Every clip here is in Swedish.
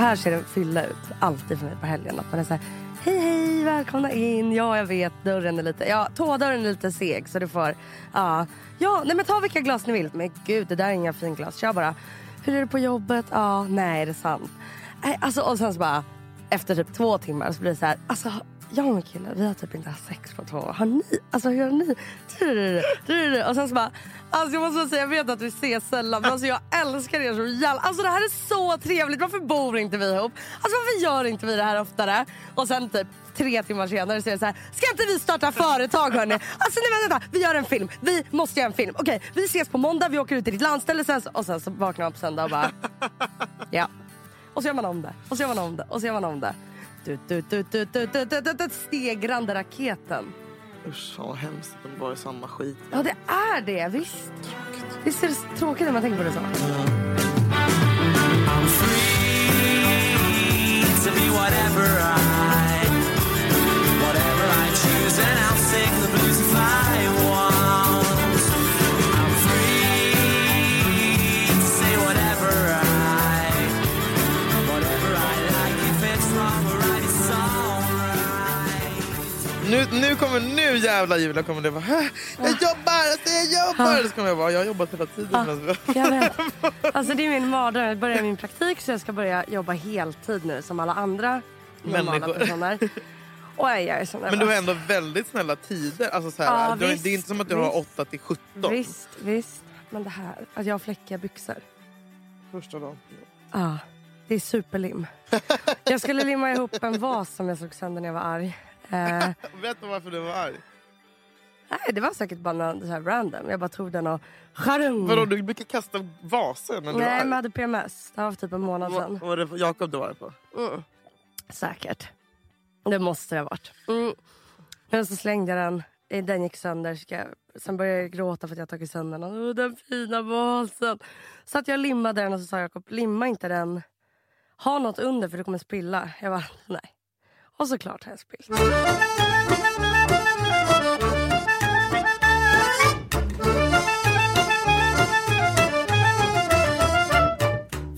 Så här ser en fylla ut. Alltid för mig på helgen. Att man är så här, hej hej välkomna in. Ja jag vet dörren är lite, ja tådörren är lite seg så du får, ja. Ja nej men ta vilka glas ni vill. Men gud det där är inga finglas. Kör bara. Hur är det på jobbet? Ja nej är det sant? Alltså, och sen så bara efter typ två timmar så blir det så här, alltså jag och min kille vi har typ inte haft sex på två år. Har ni? Alltså hur har ni? Och sen så bara, alltså jag måste säga jag vet att vi ses sällan men alltså jag älskar er så jävla, alltså det här är så trevligt. Varför bor inte vi ihop? Alltså varför gör inte vi det här oftare? Och sen typ tre timmar senare så är det så här, ska inte vi starta företag hörni? Alltså nej vänta, vi gör en film, vi måste göra en film. Okej, vi ses på måndag, vi åker ut till ditt landställe sen så, och sen så vaknar man på söndag och bara, ja. Och så gör man om det, och så gör man om det, och så gör man om det. Tut, tut, tut, tut, tut, tut, tut, tut, stegrande raketen. Usch, vad hemskt. De bara är samma skit. Ja, det är det. Visst. Tråkigt. Visst är det tråkigt när man tänker på det så? whatever I choose and I'll sing the blues and fly. Nu, nu kommer, nu jävla Julia kommer det vara "Hä? Jag jobbar, alltså jag jobbar! Så kommer jag vara, jag har jobbat hela tiden. Ja, jag vet. Alltså det är min mardröm. Jag börjar min praktik så jag ska börja jobba heltid nu som alla andra normala Människor. personer. Och jag är så nervös. Men du har ändå väldigt snälla tider. Alltså så här, Ja, du, har- visst, det är inte som att du har visst. 8 till 17 Visst, visst. Men det här, att jag har fläckiga byxor. första dagen. Ja, det är superlim. Jag skulle limma ihop en vas som jag slog sönder när jag var arg. Eh, Vet du varför du var arg? nej, det var säkert bara något så här random. Jag bara tog den och... Vadå, du brukar kasta vaser när du Nej, men jag hade PMS. Det var för typ en månad sedan. var det Jakob du var arg på? Mm. Säkert. Det måste det ha varit. Mm. Men så slängde jag den. Den gick sönder. Sen började jag gråta för att jag tagit sönder den. Åh, den fina vasen. Så att jag limmade den och så sa Jakob, limma inte den. Ha något under för du kommer spilla. Jag bara, nej. Och såklart spillt.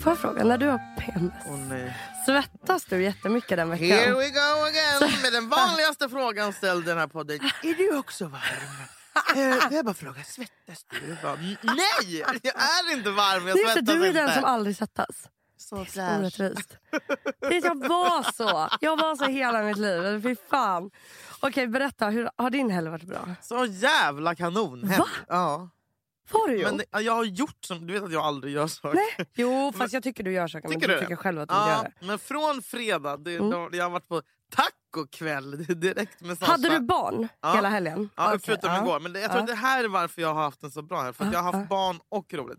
Får jag fråga, när du har Åh nej. svettas du jättemycket den veckan? Here we go again med den vanligaste frågan ställd i den här podden. Är du också varm? Eh, Jag bara frågar, svettas du? Bara, "N- nej, jag är inte varm. Jag Det är för svettas du är inte. den som aldrig svettas. Så fräsch. Orättvist. Det är- Jag var så. Jag var så hela mitt liv. Fy fan. Okej, berätta. Hur, har din helg varit bra? Så jävla kanon. Va? Ja. Var du ju? Men det, jag har gjort som, du vet att jag aldrig gör saker. Nej. Jo, fast jag tycker du gör saker. Men Tycker du du? tycker själv att du inte gör Ja, det. Mm. men från fredag, det, då, jag har varit på tacokväll direkt med Sasha. Hade du barn Ja. hela helgen? Ja, Okej, förutom ja. igår. Men det, jag tror Ja. att det här är varför jag har haft en så bra helg. För att jag har haft barn och roligt.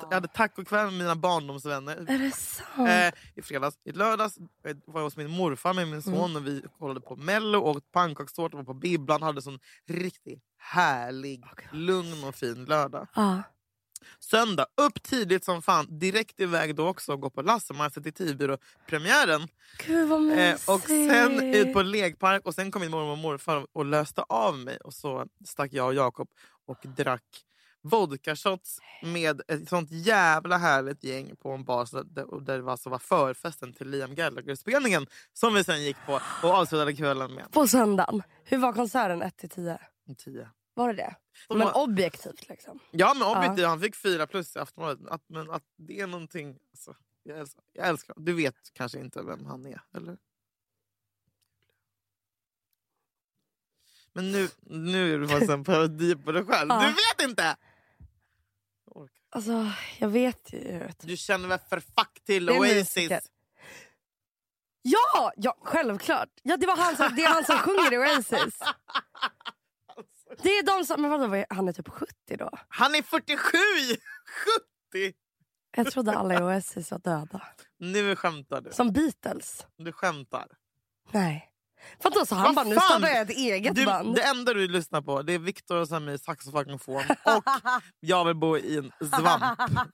Jag hade tacokväll med mina barndomsvänner. Är det sant? Eh, I fredags. I lördags eh, var jag hos min morfar med min son Mm. och vi kollade på Mello och åt pannkakstårta var på Bibblan. Hade sån riktigt härlig, lugn och fin lördag. Ja. Söndag, upp tidigt som fan. Direkt iväg då också och gå på Lasse Detektivbyrå-premiären. Gud vad Eh, mysigt. och sen ut på lekpark och sen kom min mormor och morfar och löste av mig. Och så stack jag och Jakob och drack vodka-shots med ett sånt jävla härligt gäng på en bar så där, där det alltså var förfesten till Liam Gallagher-spelningen som vi sen gick på och avslutade kvällen med På söndagen. Hur var konserten 1 till 10? en tia. Var det det? De Men var- objektivt liksom. Ja men objektivt, han fick fyra plus i Aftonbladet. Att, men att det är någonting... Alltså, jag, älskar, jag älskar Du vet kanske inte vem han är, eller? Men nu, nu är du faktiskt en parodi på dig själv. Ja. Du vet inte! Alltså, jag vet ju. Du känner väl för fuck till Oasis? Ja, ja, självklart. Ja, det, var han som, det är han som sjunger i Oasis. Det är de som... Men vadå, han är typ 70 då? Han är 47! 70! Jag trodde alla i Oasis var döda. Nu skämtar du. Som Beatles. Du skämtar. Nej. Vadå, så han bara, nu startar jag ett eget Du, band? det enda du lyssnar på det är Viktor och Sami saxofonfon och Jag vill bo i en svamp.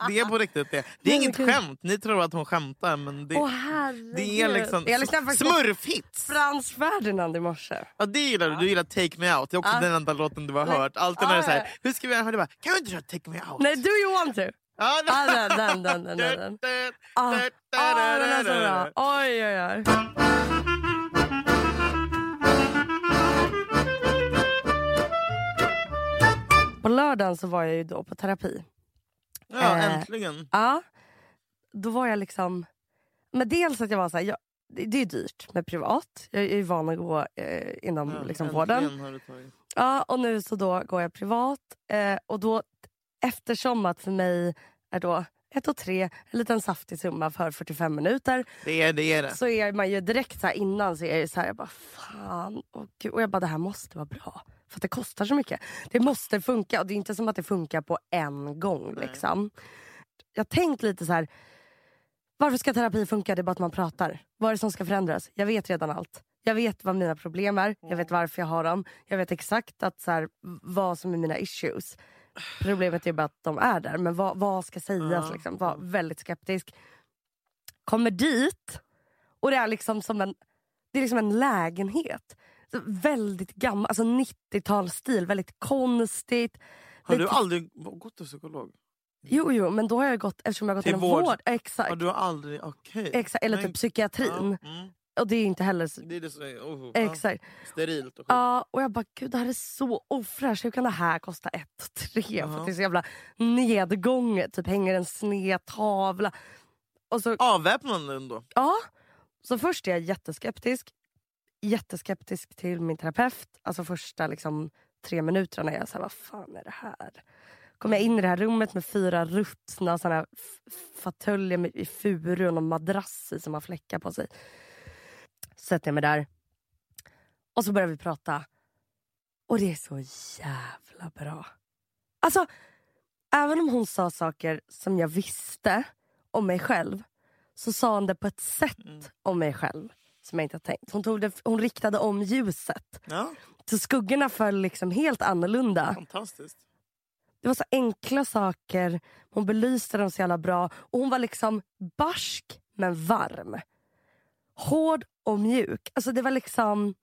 Det är på riktigt det. Det är inget skämt. Ni tror att hon skämtar men det, Åh det är liksom smurfhits. Frans Ferdinand i morse. Ja, det gillar du. Du gillar Take Me Out. Det är också Ja. den enda låten du har Nej. hört. Alltid när Ja, det är så här, hur ska vi göra? Det bara, Kan vi inte köra Take Me Out? Nej, do you want to? Ja, Ah, den, den, den, den, den. Ah, ah, den är så bra. Oj, oj, oj. På lördagen så var jag ju då på terapi. Ja, Eh, äntligen. Ja, då var jag liksom... Men dels att jag var så här, jag, det, det är dyrt med privat. Jag är ju van att gå eh, inom Ja, liksom, vården. har du tagit. Ja, och nu så då går jag privat. Eh, och då, eftersom att för mig är då ett och tre en liten saftig summa för 45 minuter. Det är det. Är det. Så är man ju direkt så här innan så är jag så här, jag bara fan. Och, och jag bara det här måste vara bra. För att det kostar så mycket. Det måste funka och det är inte som att det funkar på en gång. Liksom. Jag har tänkt lite så här. Varför ska terapi funka? Det är bara att man pratar. Vad är det som ska förändras? Jag vet redan allt. Jag vet vad mina problem är. Jag vet varför jag har dem. Jag vet exakt att så här, vad som är mina issues. Problemet är bara att de är där. Men vad, vad ska sägas? Ja. Liksom? Var väldigt skeptisk. Kommer dit och det är liksom som en, det är liksom en lägenhet. Väldigt gammal, alltså 90-talsstil. Väldigt konstigt. Har du Lite- aldrig gått till psykolog? Jo, jo, men då har jag gått, eftersom jag har gått Till inom vård? vård. Exakt. Har du aldrig... Okej. exakt eller Nej. typ psykiatrin. Ja, mm. Och det är inte heller... Det är det som är... Oh, ja. Exakt. Sterilt och. Ja, och jag bara, gud det här är så ofräscht. Hur kan det här kosta ett tre? För Ja. att det är så jävla nedgånget. Typ hänger en sned tavla. Och så, Avväpnande ändå. ja. så först är jag jätteskeptisk. Jätteskeptisk till min terapeut. Alltså första liksom, tre minuterna är jag så här, vad fan är det här? Kommer jag in i det här rummet med fyra ruttna såna fåtöljer i furu och någon madrass i som har fläckar på sig. Sätter jag mig där. Och så börjar vi prata. Och det är så jävla bra. Alltså, även om hon sa saker som jag visste om mig själv så sa hon det på ett sätt Mm. om mig själv som jag inte har tänkt. Hon, tog det, hon riktade om ljuset. Ja, Så skuggorna föll liksom helt annorlunda. fantastiskt. Det var så enkla saker. Hon belyste dem så jävla bra. Och hon var liksom barsk men varm. Hård och mjuk. Alltså det var liksom...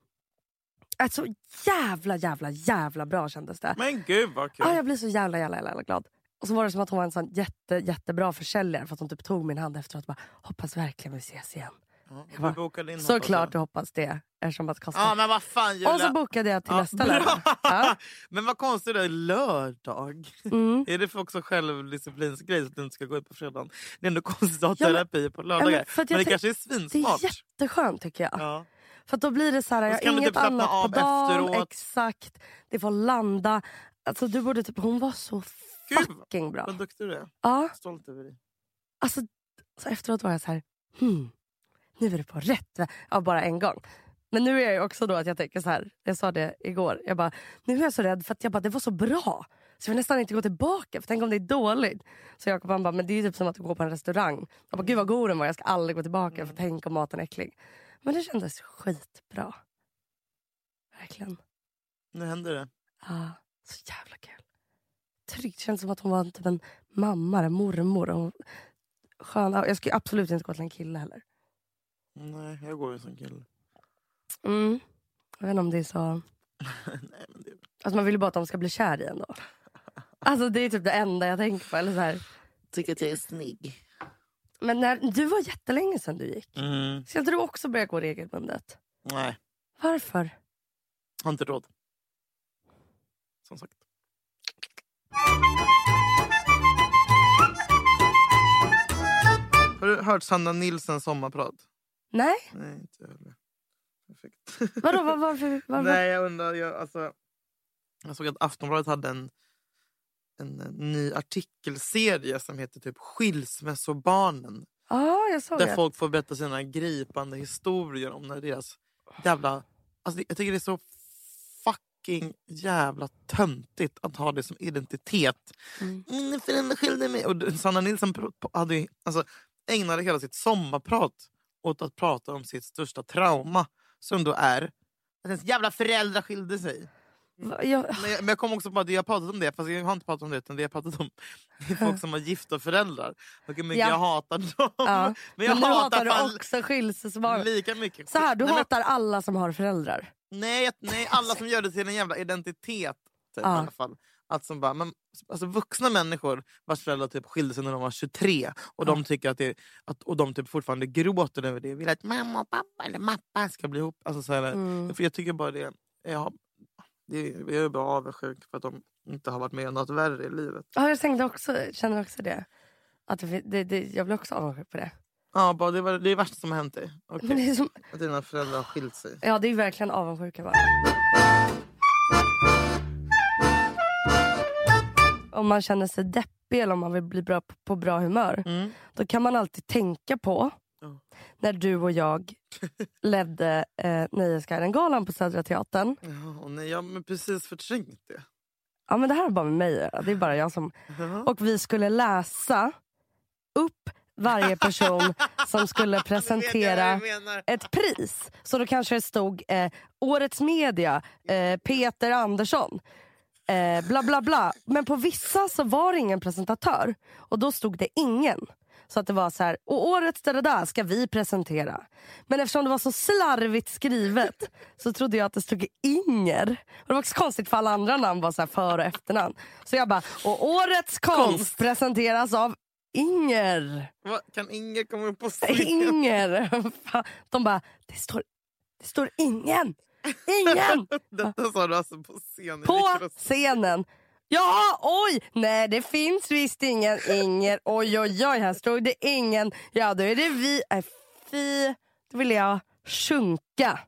Äh, så jävla jävla jävla bra kändes det. Men gud vad kul. Ah, jag blir så jävla jävla, jävla glad. Och så var det som att hon var en sån jätte, jättebra försäljare för att hon typ tog min hand efteråt och bara hoppas verkligen vi ses igen. Ja, Jag vi bokade in Såklart du hoppas det eftersom att jag. kostar. Ja men vad fan Julia. och så bokade jag till Ja, nästa lördag. Ja. Men vad konstigt det är lördag. Mm. Är det för också självdisciplinsgrej så att du inte ska gå ut på fredagen? Det är ändå konstigt att ha Ja, men- terapi på Ja, lördagar. men men, jag det tänk- kanske är Det är svinsmart. jätteskönt tycker jag. Ja. För då blir det så här, jag har du inget typ annat på dagen. efteråt. Exakt. Det får landa. Alltså du borde typ, hon var så Gud, fucking bra. Vad duktig du är. Ja, Stolt över dig. alltså, så efteråt var jag så här, hmm, nu är det på rätt väg. Ja, bara en gång. Men nu är jag också då att jag tänker så här, jag sa det igår, jag bara, nu är jag så rädd för att jag bara, det var så bra. Så jag vill nästan inte gå tillbaka, för tänk om det är dåligt. Så Jakob han bara, men det är typ som att gå på en restaurang. Jag bara, gud vad god den var, jag ska aldrig gå tillbaka för tänk om maten är äcklig. Men det kändes skitbra. Verkligen. Nu händer det. Ja, så jävla kul. Tryggt. Känns som att hon var typ en mamma, en mormor. Och hon, skön. Jag skulle absolut inte gå till en kille heller. Nej, jag går ju som kille. Mm. Jag vet inte om det är så... Nej, men det... Alltså man vill ju bara att de ska bli kär i en då. Alltså det är typ det enda jag tänker på. Eller så här. Tycker att jag är snygg. Men när, du var jättelänge sedan du gick. Mm. Ska inte du också börja gå regelbundet? Nej, Varför? har inte råd. Som sagt. Har du hört Sanna Nilsens sommarprat? Nej? Nej, inte jag heller. Perfekt. Vadå? Var, varför? varför? Nej, jag undrar. Jag, alltså, jag såg att Aftonbladet hade en, en, ny artikelserie som heter typ Skilsmässobarnen. Ja, jag såg Där det. folk får berätta sina gripande historier om när deras jävla... Alltså, jag tycker det är så fucking jävla töntigt att ha det som identitet. Mm. Mina föräldrar skilde mig. Och Sanna Nilsson hade, alltså, ägnade hela sitt sommarprat åt att prata om sitt största trauma. Som då är att ens jävla föräldrar skilde sig. Va- Jag, Men jag, men jag kom också på att jag har pratat om det, fast jag har inte pratat om det utan det jag har pratat om är folk som har gifta föräldrar. Och hur mycket Ja. jag hatar dem. ja. Men jag Men nu hatar, hatar du också skilsmässobarn. lika mycket. Så här, du nej, men- hatar alla som har föräldrar. nej, nej, alla som gör det till en jävla identitet. Typ, Ja. i alla fall. Att som bara, men, alltså vuxna människor vars föräldrar typ skilde sig när de var 23 och de tycker att det, att, och de typ fortfarande gråter över det. Vill att mamma och pappa eller mappa ska bli ihop. Alltså, så här, Mm. för jag tycker bara det, jag, det jag är bara avundsjuk för att de inte har varit med om något värre i livet. Ja, jag tänkte också, känner också det. Att det, det, det, jag blir också avundsjuk på det. Ja, bara, det, var, det är det värsta som har hänt dig. Är som, Att dina föräldrar har skilt sig. ja, det är verkligen avundsjuka bara. Om man känner sig deppig eller om man vill bli bra på, på bra humör. Mm. Då kan man alltid tänka på Ja. när du och jag ledde eh, Nöjesguiden-galan på Södra Teatern. Ja, nej, jag har precis förträngt det. Ja, men det här har bara med mig. Det är bara jag som... Ja. Och vi skulle läsa upp varje person som skulle presentera ett pris. Så då kanske det stod eh, Årets media, eh, Peter Andersson. Eh, bla bla bla. Men på vissa så var det ingen presentatör. Och då stod det ingen. Så att det var så här, och årets det där ska vi presentera. Men eftersom det var så slarvigt skrivet så trodde jag att det stod Inger. Och det var också konstigt för alla andra namn var så här för och efternamn. Så jag bara, och årets konst, Konst. presenteras av Inger. Va, Kan ingen komma upp på scen? Inger. De bara, det står, det står ingen. Ingen Detta sa du alltså på scen? i på scenen. Ja, oj! Nej, det finns visst ingen Inger. Oj, oj, oj, här stod det ingen. Ja, då är det vi. Äh, fy, då vill jag sjunka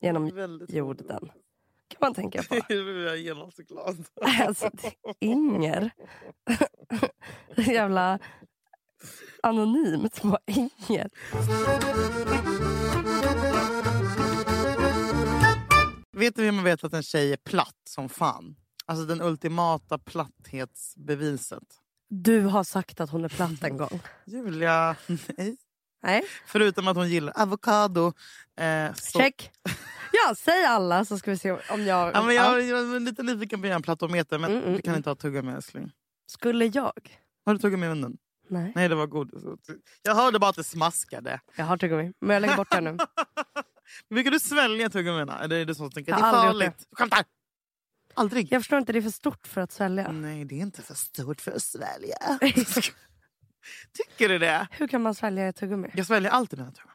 genom jorden. kan man tänka på. Jag. Alltså, är Inger. Jävla anonymt. Inger. Vet du hur man vet att en tjej är platt som fan? Alltså den ultimata platthetsbeviset. Du har sagt att hon är platt en gång. Julia, nej. Nej, Förutom att hon gillar avokado. Eh, så, check. Ja, säg alla så ska vi se om jag... Ja, men jag, jag är lite nyfiken på en plattometer men Mm, mm, du kan mm. inte ha tuggummi älskling. Skulle jag? Har du tuggummi i munnen? Nej. Nej det var godis. Jag hörde bara att det smaskade. Jag har tuggummi, men jag lägger bort det nu. Brukar du svälja tuggummina? Eller är det du tänker det är farligt? Skämtar! Aldrig? Jag förstår inte, det är för stort för att svälja. Nej det är inte för stort för att svälja. Tycker du det? Hur kan man svälja ett tuggummi? Jag sväljer alltid mina tuggummi.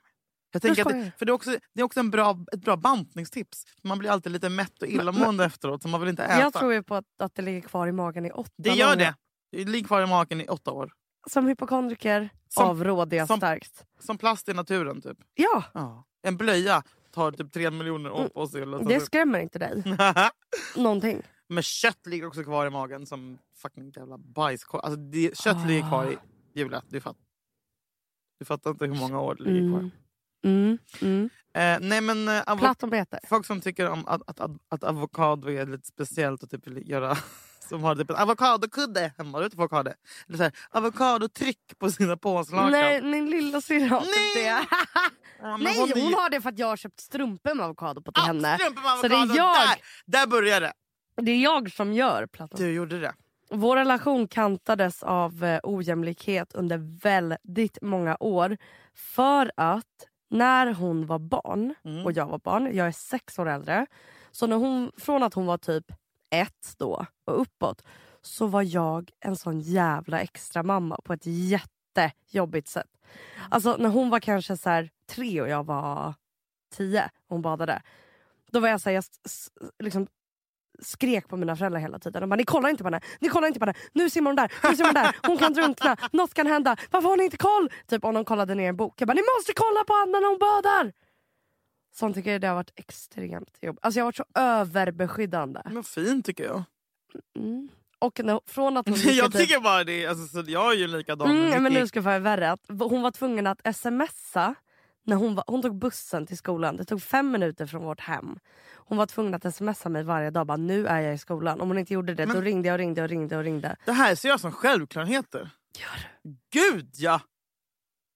Jag tänker att det, för det är också, det är också en bra, ett bra bantningstips. Man blir alltid lite mätt och illamående efteråt så man vill inte äta. Jag tror ju på att, att det ligger kvar i magen i åtta det gör det. Det ligger kvar i magen i åtta år. Som hypokondriker Som- avråder jag som- starkt. Som plast i naturen typ. Ja, Ja. En blöja tar typ tre miljoner år på sig. att Mm. det skrämmer inte dig. Någonting. Men kött ligger också kvar i magen som fucking jävla bajskorv. Alltså det, kött ligger kvar Ah. i... Julia, du, fatt, du fattar inte hur många år det ligger kvar. Mm. Mm. Mm. Eh, nej men eh, folk som tycker om att, att, att, att avokado är lite speciellt och typ vill göra som har typ en avokadokudde hemma. Vet folk har det. Eller så här, avokadotryck på sina påslakan. Nej, min lilla syrra har Nej! det. Ja, Nej, hon ju- har det för att jag har köpt strumpor med avokado på till Ah, henne. strumpor med Så det är avokado, jag. Där, där började det. Det är jag som gör plattan. Du gjorde det. Vår relation kantades av eh, ojämlikhet under väldigt många år. För att när hon var barn Mm. och jag var barn, jag är sex år äldre. Så när hon, från att hon var typ ett då och uppåt så var jag en sån jävla extra mamma på ett jättejobbigt sätt. Alltså när hon var kanske så här tre och jag var tio och hon badade. Då var jag så här, jag liksom skrek på mina föräldrar hela tiden. De bara, ni kollar inte på henne, ni kollar inte på henne. Nu simmar hon där, nu simmar hon där. Hon kan drunkna, något kan hända. Varför har ni inte koll? Typ om de kollade ner en bok. Jag bara, ni måste kolla på Anna när hon badar. Sånt tycker jag det har varit extremt jobbigt. Alltså jag har varit så överbeskyddande. Men fint tycker jag. Mm. Och när, från att hon jag tycker bara det. Alltså, så jag är ju likadan. Mm, men nu ska jag få värre. Hon var tvungen att smsa. När hon, var, hon tog bussen till skolan. Det tog fem minuter från vårt hem. Hon var tvungen att smsa mig varje dag. Bara, nu är jag i skolan. Om hon inte gjorde det då Men- ringde jag och ringde och ringde och ringde. Det här ser jag som självklarheter. Gör Gud ja!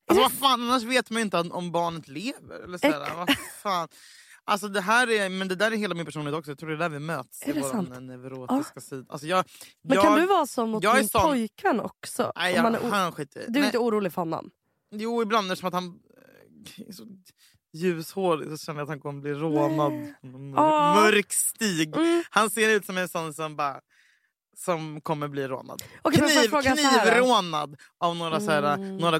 Alltså, vad fan, annars vet man ju inte om- barnet lever. Eller sådär. Vad fan. Alltså, det, här är, men det där är hela min personlighet också. Jag tror det är där vi möts. Är det sant? neurotiska sida. Alltså, jag, Men jag, kan du vara så mot din sån- pojkvän också? Nej, jag, är han skiter du är Nej, inte orolig för honom? Jo, ibland är det som att han eh, är så ljushårig så känner jag att han kommer bli rånad. Mör, mörk stig. Mm. Han ser ut som en sån som bara som kommer bli rånad. Jag Kniv, knivrånad av några, så här, Mm. några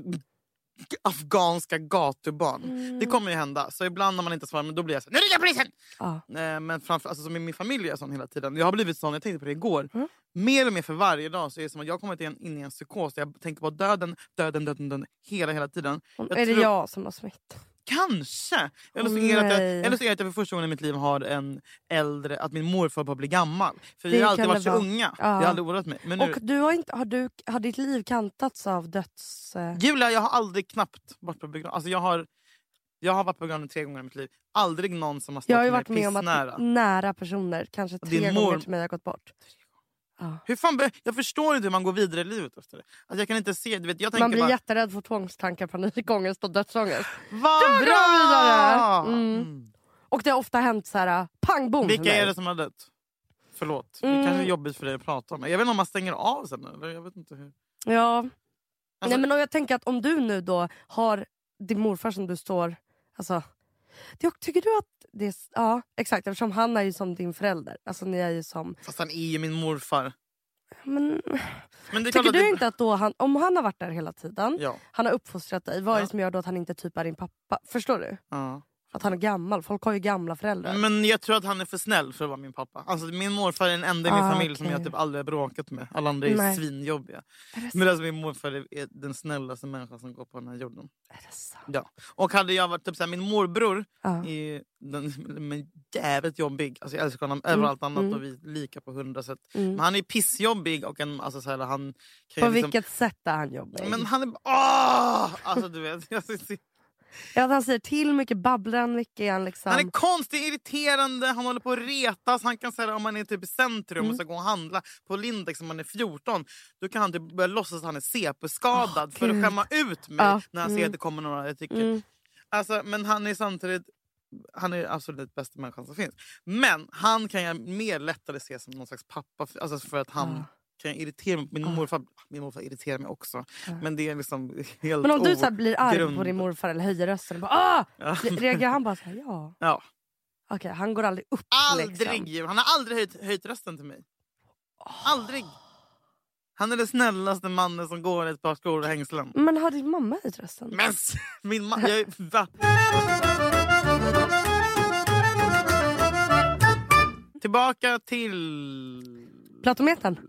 afghanska gatubarn. Mm. Det kommer ju hända. Så ibland när man inte svarar, men då blir jag så nu ringer polisen! Ja. Eh, Men framför, alltså, som i min familj är jag sån hela tiden. Jag har blivit sån, jag tänkte på det igår. Mm. Mer och mer för varje dag så är det som att jag kommit in, in i en psykos. där Jag tänker på döden, döden, döden, döden hela, hela tiden. Jag är det tror- jag som har smitt? Kanske! Eller så, är det att jag, eller så är det att jag för första gången i mitt liv har en äldre, att min morfar börjar bli gammal. För Det vi har alltid kan varit det så vara. unga. Ja. Det har aldrig oroat mig. Men nu, Och du har, inte, har, du, har ditt liv kantats av döds... Eh, Julia, jag har aldrig knappt varit på begravning. Alltså jag, har, jag har varit på begravning tre gånger i mitt liv. Aldrig någon som har stått jag har ju mig varit med om pissnära. att nära personer, kanske tre din gånger mor- till mig, har gått bort. Ja. Hur fan jag förstår inte hur man går vidare i livet efter det. Alltså jag kan inte se, du vet, jag tänker Man blir bara, jätterädd för tvångstankar, panikångest och dödsångest. vad Jag bra! Mm. Mm. Och det har ofta hänt så här, pang bom Vilka är det som har dött? Förlåt, det Mm. kanske är jobbigt för dig att prata om. Jag vet inte om man stänger av sen eller? Jag vet inte hur. Ja. Alltså- Nej, men jag tänker att om du nu då har din morfar som du står... Alltså, det, tycker du att det. Ja, exakt. Eftersom han är ju som din förälder. Alltså ni är ju som... Fast han är ju min morfar. Men, Men tycker du det- inte att då han... Om han har varit där hela tiden, Ja. han har uppfostrat dig. Vad är det som gör då att han inte typ är din pappa? Förstår du? ja. Att han är gammal. Folk har ju gamla föräldrar. Men jag tror att han är för snäll för att vara min pappa. Alltså, min morfar är den enda i min Ah, familj som okej. jag typ aldrig har bråkat med. Alla andra är Nej. svinjobbiga. Är Men alltså, min morfar är- den snällaste människan som går på den här jorden. är det sant? Ja. Och hade jag varit typ såhär, min morbror Ja. är den, men jävligt jobbig. Alltså, jag älskar honom över allt annat mm. och vi är lika på hundra sätt. Mm. Men han är pissjobbig och en, alltså, såhär, han kan På liksom, vilket sätt är han jobbig? Men han är åh! Alltså du vet. Jag, Ja, han säger till mycket, babblar mycket? Han, liksom... han är konstig, irriterande, han håller på att retas. Han kan säga om man är typ i centrum Mm. och ska gå och handla på Lindex om man är 14. Då kan han typ börja låtsas att han är CP-skadad Åh, för att skämma ut mig Ja, när han ser mm. att det kommer några. Jag tycker, Mm. Alltså, men han är samtidigt han är absolut bästa människan som finns. Men han kan jag mer lättare se som någon slags pappa. Alltså för att han Ja. Kan irritera mig. Min Ja. morfar, min morfar irriterar mig också. Ja. Men det är liksom helt Men om du så blir arg grund- på din morfar eller höjer rösten, bara, ah! Ja. reagerar han bara så här, ja. Ja. Okej, han går aldrig upp. Aldrig! Liksom. Han har aldrig höjt, höjt rösten till mig. Aldrig! Han är den snällaste mannen som går i ett par skor och hängslen. Men har din mamma höjt rösten? Men min. Jag, är- va? Tillbaka till... Platometern?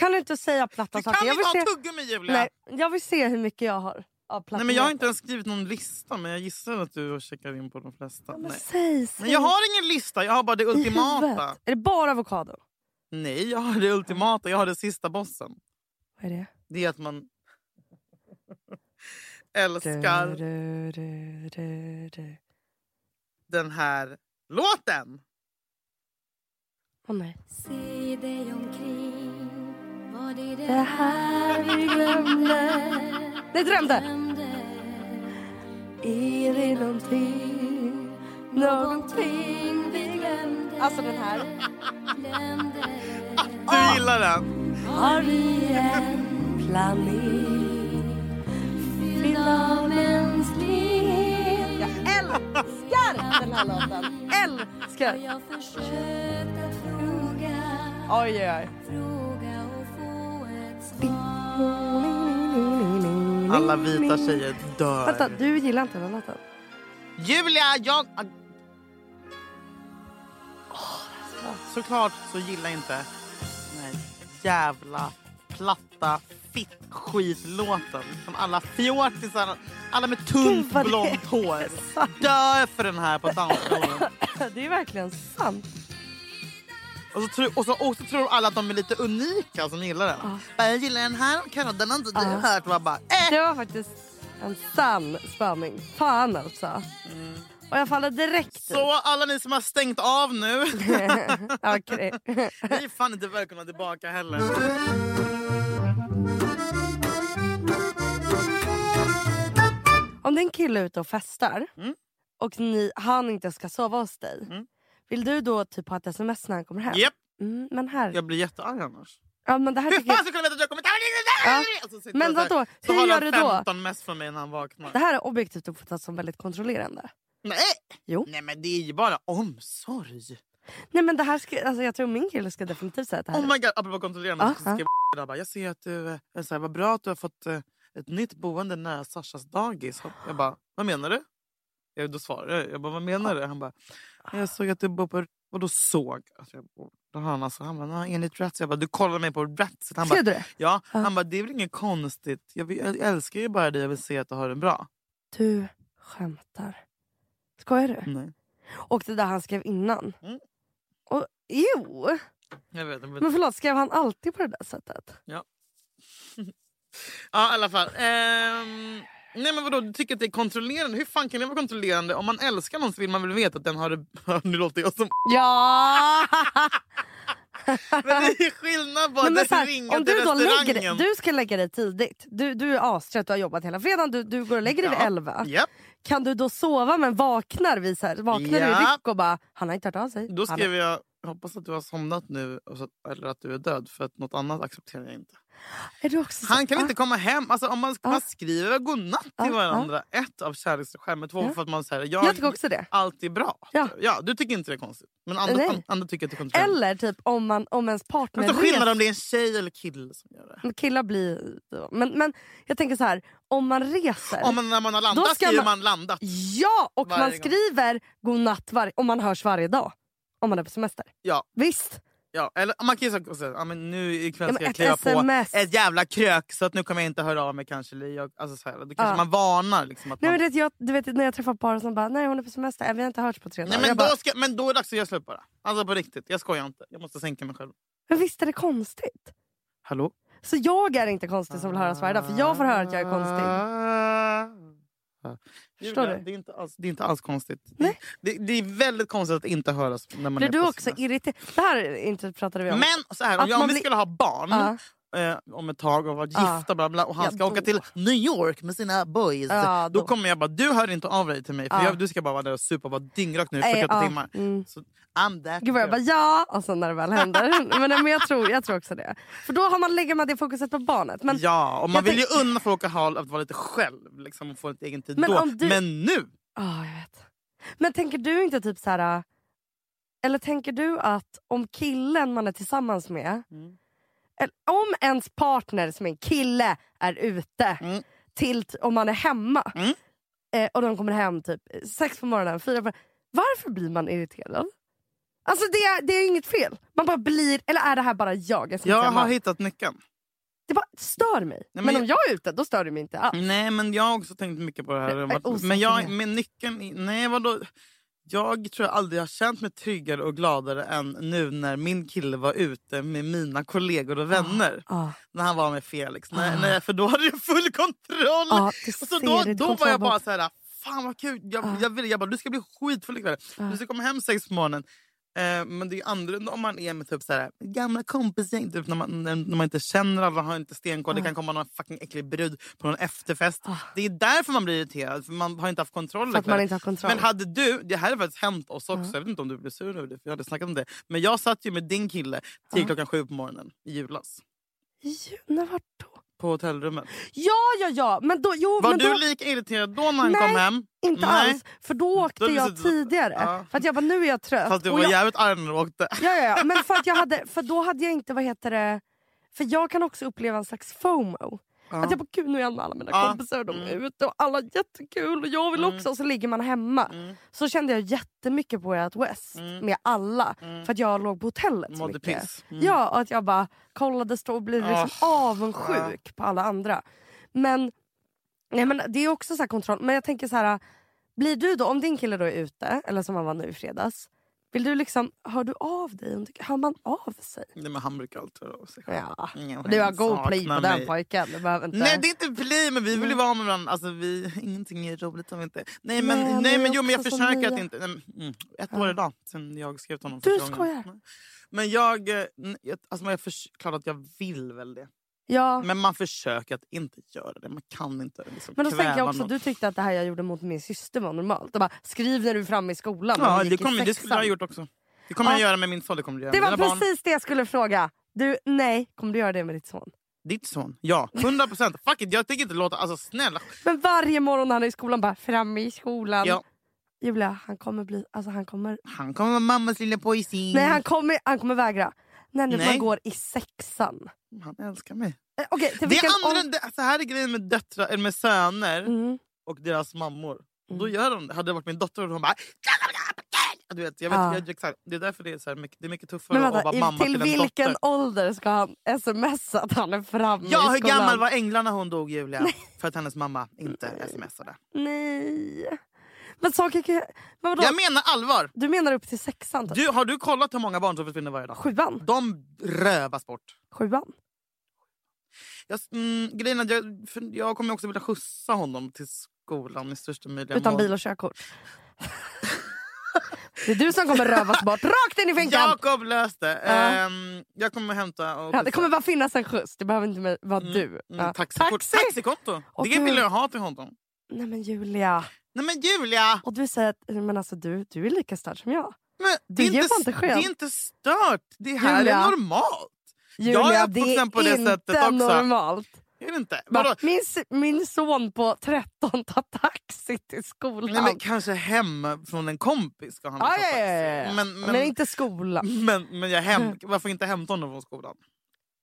Kan du inte säga platta Du saker? kan Jag inte vill, ha se... tuggummi Julia! Nej, jag vill se hur mycket jag har av platometer. Nej, men jag har inte ens skrivit någon lista men jag gissar att du har checkat in på de flesta. Ja, men Nej. säg, säg. Men jag har ingen lista, jag har bara det ultimata. Är det bara avokado? Nej, jag har det ultimata, jag har det sista bossen. Vad är det? Det är att man älskar Du, du, du, du, du. den här låten. Åh nej. Det det Det här vi glömde. Nej, drömde. Är det någonting, någonting vi glömde Alltså den här. glömde Du gillar den? Har vi en planet fylld av mänsklighet Jag älskar den här låten! Älskar! Jag försökt att fråga Oj, oj, oj. Alla vita tjejer dör. Vänta, du gillar inte den låten? Julia, jag... Såklart så gillar inte den jävla platta fitt-skitlåten som alla fjortisar, alla med tunt blont hår dör för den här på dansgolvet. Det är verkligen sant. Och så, tror, och, så, och så tror alla att de är lite unika som gillar den. Ja. Bara, Jag gillar den här, den har inte du Ja. hört. Och jag bara, äh. Det var faktiskt en sann spaning. Fan alltså. Och jag faller direkt Så alla ni som har stängt av nu, Okej. ni är fan inte välkomna tillbaka heller. Om det är en kille ute och festar Mm. och ni, han inte ska sova hos dig. Mm. Vill du då typ ha ett sms när han kommer hem? Japp, Mm, men här... jag blir jättearg annars. Ja, men det här Hur fan ska jag kunna veta att jag kommer Ja. Så Men så vadå? Så Hur har gör han du då? 15 mess från mig när han vaknar. det här är objektivt uppfattat som väldigt kontrollerande. Nej. Jo. Nej men det är ju bara omsorg. Nej men det här ska, alltså, jag tror min kille ska definitivt säga att det här Oh my god, apropå kontrollerande. Så skrev jag bara, jag ser att du, eh, så här, vad bra att du har fått eh, ett nytt boende nära Sashas dagis. Jag bara, vad menar du? Jag, då svarade jag, jag bara, vad menar du? Han bara, jag såg att du bor på... Vadå såg? Alltså, jag, bor- då han, alltså, han bara, "Nej, enligt Rats. Jag bara, du kollar mig på Rats. Han bara, det? ja. Ja. Han bara, det är väl inget konstigt. Jag, vill, jag älskar ju bara dig och vill se att du har det bra. Du skämtar. Skojar du? Nej. Och det där han skrev innan. Mm. Och, jo! Jag vet, men, Men förlåt, skrev han alltid på det där sättet? Ja, i alla fall. Ehm, nej men vadå, du tycker att det är kontrollerande? Hur fan kan det vara kontrollerande? Om man älskar någon så vill man väl veta att den har det... nu låter jag som... Ja! Men det är skillnad på att här, ringa om till du, då lägger, restaurangen. dig- du ska lägga dig tidigt. Du, du är astrött, du har jobbat hela fredagen. Du, du går och lägger dig vid Ja. 11. Japp. Kan du då sova men vaknar vi så här, vaknar du i ryck och bara han har inte hört av sig? Då skrev jag, hoppas att du har somnat nu eller att du är död för att något annat accepterar jag inte. Är Han kan ah, inte komma hem. Alltså, om man, Ja. man skriver godnatt till Ja, varandra, ett av kärleksskäl, men två Ja. för att man säger jag, Jag tycker också det. allt är bra. Ja. du tycker inte det är konstigt. Men andra, andra tycker att det är kontrollerande. Eller typ om, man, om ens partner Men så skillnad om det är en tjej eller kille som gör det. Men Killar blir... Men, men jag tänker så här, om man reser... Om man, när man har landat Då ska skriver man- man landat. Ja! Och man gång. skriver godnatt var, om man hörs varje dag. Om man är på semester. Ja. Visst? Ja, eller man kan ju säga ja, men nu ikväll Ja, ska men jag kliva sms. på ett jävla krök så att nu kommer jag inte höra av mig kanske. Eller jag, alltså så här, då kanske Ja. man varnar. Liksom, att Nej, man, men det, jag, du vet, när jag träffar par som bara nej hon är på semester, äh, vi har inte hörts på tre dagar. Nej, men, då bara, ska, men då är det dags att göra slut bara. Alltså på riktigt, jag skojar inte. Jag måste sänka mig själv. men visst är det konstigt? Hallå? Så jag är inte konstig som vill höras varje dag för jag får höra att jag är konstig. Förstår Julia, du? Det är, inte alls, det är inte alls konstigt. Nej. Det, det är väldigt konstigt att inte höras när man Blir är du på också irriterad? Det här inte pratade vi om. Men så här, om, Att jag, om vi blir- skulle ha barn Ja. Eh, om ett tag och vara Ja. gifta bla bla, och han Ja, ska då. åka till New York med sina boys. Ja, då. då. kommer jag bara, du hör inte av dig till mig för Ja. jag, du ska bara vara där och supa och vara dyngrak nu i Nej, 48 ja, timmar. mm. Så, I'm that Gud jag bara ja, och sen när det väl händer. men, men jag, tror, jag tror också det. För då har man, lägger man det fokuset på barnet. Men, ja, och man vill ju tänk- unna folk att, vara lite själv liksom, och få lite egen tid Men då. du- Men nu! Ja, jag vet. Men tänker du inte typ så här... Eller tänker du att om killen man är tillsammans med... Mm. Om ens partner som är en kille är ute Mm. till om man är hemma Mm. eh, och de kommer hem typ sex på morgonen, fyra på Varför blir man irriterad? Alltså det är, det är inget fel. Man bara blir, eller är det här bara jag? Jag hemma? har hittat nyckeln. Det bara stör mig. men men, jag- om jag är ute, då stör det mig inte alls. Nej men jag har också tänkt mycket på det här. Jag men jag, med. nyckeln nej vadå? Jag tror jag aldrig har känt mig tryggare och gladare än nu när min kille var ute med mina kollegor och vänner. Ja, När han var med Felix. Ah. Nej, nej, för då hade jag full kontroll. och så då, då var jag bara så här. Fan vad kul. Jag, Ah. jag, vill, jag bara, du ska bli skitfull ikväll. Du ska komma hem sex på morgonen. Eh, men det är annorlunda om man är med typ så här, gamla kompisgäng. Typ när, man, när när man inte känner alla, har inte stenkoll. Det kan komma någon fucking äcklig brud på någon efterfest. Ah. Det är därför man blir irriterad. För man har inte haft kontroll. För ikväll. man inte har kontroll. Men hade du, det här har faktiskt hänt oss också. Jag vet inte om du blev sur över det. För jag hade snackat om det. Men jag satt ju med din kille till Ja. klockan sju på morgonen i julas. Ju, när var då? På hotellrummet. Ja, ja, ja. Men då, jo, Var men du då, lika irriterad då när han Nej, kom hem? inte Nej. alls. För då åkte du jag tidigare. Ja. För att jag bara, nu är jag trött. Fast du var jag, jävligt arg när du åkte. ja, ja, ja. Men för, att jag hade, för då hade jag inte, vad heter det... För jag kan också uppleva en slags FOMO. Ja. Att jag bara, gud nu är jag med alla mina Ja. kompisar, de är Mm. ute och alla jättekul och jag vill Mm. också. Och så ligger man hemma. Mm. Så kände jag jättemycket på ert West Mm. med alla. Mm. För att jag låg på hotellet så Mådde mycket. Mm. Ja, och att jag bara kollade och blev liksom Ah. avundsjuk på alla andra. Men, nej, men det är också så här kontroll. Men jag tänker så här, blir du då, om din kille då är ute, eller som han var nu i fredags. Vill du liksom, hör du av dig? Hör man av sig? Nej, men han brukar alltid höra av sig. Ja. Ingen du har god pli på den mig. pojken. Du behöver inte... Nej det är inte pli men vi vill ju vara med varandra. Alltså, vi, ingenting är roligt om vi inte... Nej men, Nej, nej, men jo, men jag försöker nya. att inte... Nej, mm, ett år idag sen jag skrev till honom Du skojar? Men jag... eh, jag- Alltså, jag förs- klart att jag vill väl det. Ja. Men man försöker att inte göra det. Man kan inte liksom Men då tänker jag också, något. du tyckte att det här jag gjorde mot min syster var normalt. Bara, skriv när du är framme i skolan. Ja, det, kommer, det skulle jag ha gjort också. Det kommer Ja. jag göra med min son. Det kommer göra Det var barn. precis det jag skulle fråga. Du, nej, kommer du göra det med ditt son? Ditt son? Ja, 100 procent. Fuck it, jag tänker inte låta... Alltså snälla. Men varje morgon när han är i skolan bara, framme i skolan. Ja. Julia, han kommer bli... Alltså han kommer... Han kommer vara mammas lilla pojsing. Nej, han kommer, han kommer vägra. När nu. Nej. man går i sexan. Han älskar mig. Eh, till Det vilken är andra, ålder- det, så här är grejen med, döttrar, eller med söner Mm. och deras mammor. Då Mm. gör de det. Hade det varit min dotter och hon bara... Du vet, jag vet, Ja. jag, exakt. Det är därför det är, så här mycket, det är mycket tuffare Men att vara vänta, i, mamma till till, en vilken dotter. ålder ska han smsa att han är framme Ja, i hur gammal var Änglarna när hon dog Julia? För att hennes mamma inte smsade. Nej. Men saker kan... Men vadå? Jag menar allvar! Du menar upp till sexan? Typ? Du, har du kollat hur många barn som försvinner varje dag? Sjuan? De rövas bort. Sjuan? Jag, mm, grejen är jag, jag kommer också vilja skjutsa honom till skolan i största möjliga Utan mån. bil och körkort? det är du som kommer rövas bort rakt in i finkan! Jakob löste. Ja. Ehm, jag kommer hämta och Ja, det kommer bara finnas en skjuts, det behöver inte vara du. Mm, taxikort. Taxi! Taxikonto. Det vill jag ha till honom. Nej men Julia. Nej men Julia! Och du säger att men alltså, du, du är lika störd som jag. Men det, är inte, inte det är inte stört. Det här Julia. är normalt. Julia, Jag är uppvuxen på det sättet också. normalt. Är det inte? Vadå? min, min son på 13 tar taxi till skolan. Nej, men kanske hem från en kompis ska han ja, ta taxi. Men, men, men, inte skolan. men, men jag hem, varför inte hämta honom från skolan?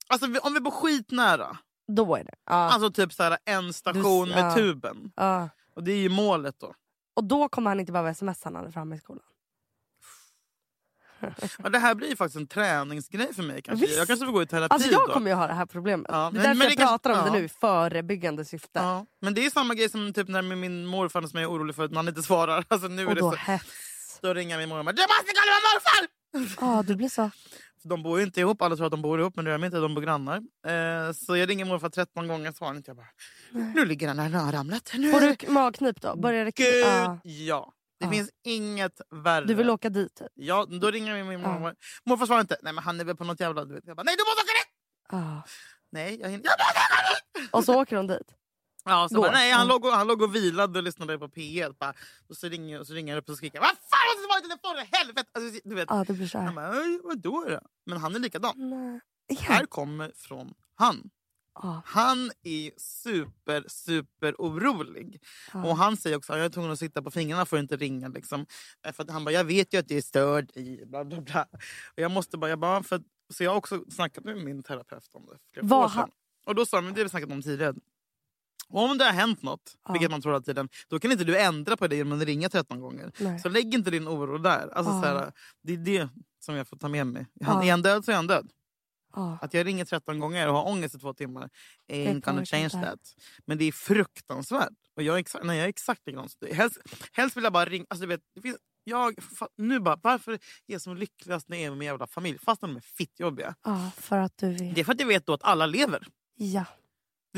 Alltså om vi bor skitnära. Då är det. Ja. Alltså typ så här, en station Du- med ja. tuben. ja. Och det är ju målet då. Och då kommer han inte behöva smsa när han är framme i skolan. Ja, det här blir ju faktiskt en träningsgrej för mig. Kanske. Visst. Jag kanske får gå i terapi Alltså jag då. kommer ju ha det här problemet. Ja, det är därför jag det kanske- pratar om ja. det nu i förebyggande syfte. Ja, men det är samma grej som typ när min morfar som jag är orolig för att man inte svarar. Alltså, nu är Och det då så, hets. då ringer min mormor och bara, Du måste kolla med morfar! Ja, du blir så. De bor ju inte ihop, alla tror att de bor ihop men det gör de inte, de bor grannar. Eh, så jag ringer morfar 13 gånger svarar inte. Jag bara, nu ligger han här, nu har han ramlat. Nu Får du magknip då? Börjar det Gud, ja. ja. Det Ja. finns inget värre. Du vill åka dit? Typ. Ja, då ringer jag min Ja. mormor. Morfar svarar inte. Nej men han är väl på något jävla... Jag bara, nej du måste åka dit! Ja. Nej, jag hinner. Jag måste åka dit! Och så åker hon dit? Ja, så bara, nej, han, Ja. låg och, han låg och vilade och lyssnade på P1. Bara, och så ringer, och så ringer jag upp och skriker Vad fan måste svara i telefonen? Helvete! Alltså, du vet. Ja, det blir så Han här. bara, "Oj, vadå då? Men han är likadan. Nej. Här kommer från han. Ja, Han är super, super orolig. ja. Och han säger också att jag är tvungen att sitta på fingrarna för att inte ringa. Liksom. Eh, För att han bara, jag vet ju att det är störd i bla bla bla. Och jag måste bara, jag bara för, så jag har också snackat med min terapeut om det. Vad han- Och då sa han, men det har vi snackat om tidigare. Om det har hänt något, Ja. vilket man tror hela tiden, då kan inte du ändra på det genom att ringa 13 gånger. Nej. Så lägg inte din oro där. Alltså, Ja. så här, det är det som jag får ta med mig. Han, Ja. Är han död så är han död. Ja. Att jag ringer 13 gånger och har ångest i två timmar ain't gonna change that. Men det är fruktansvärt. Och jag är exakt, nej, jag är exakt likadan som du. Helst, helst vill jag bara ringa. Alltså, du vet, det finns, jag, nu bara, varför är jag som lyckligast när jag är med min jävla familj? Fast de är fittjobbiga. ja, för att du vill. Det är för att jag vet då att alla lever. Ja.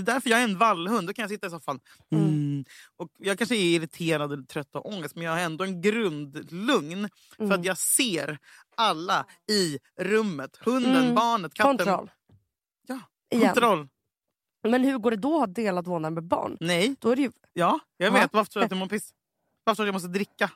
Det är därför jag är en vallhund. Då kan jag sitta i soffan. Mm. Mm. Och jag kanske är irriterad, eller trött och ångest men jag har ändå en grundlugn. För Mm. att jag ser alla i rummet. Hunden, Mm. barnet, katten. Kontroll. Ja, Igen. Kontroll. Men hur går det då att ha delat vårdnad med barn? Nej. Då är det ju... Ja, jag Ja. vet. Varför tror du att jag mår piss? Varför tror du att jag måste dricka?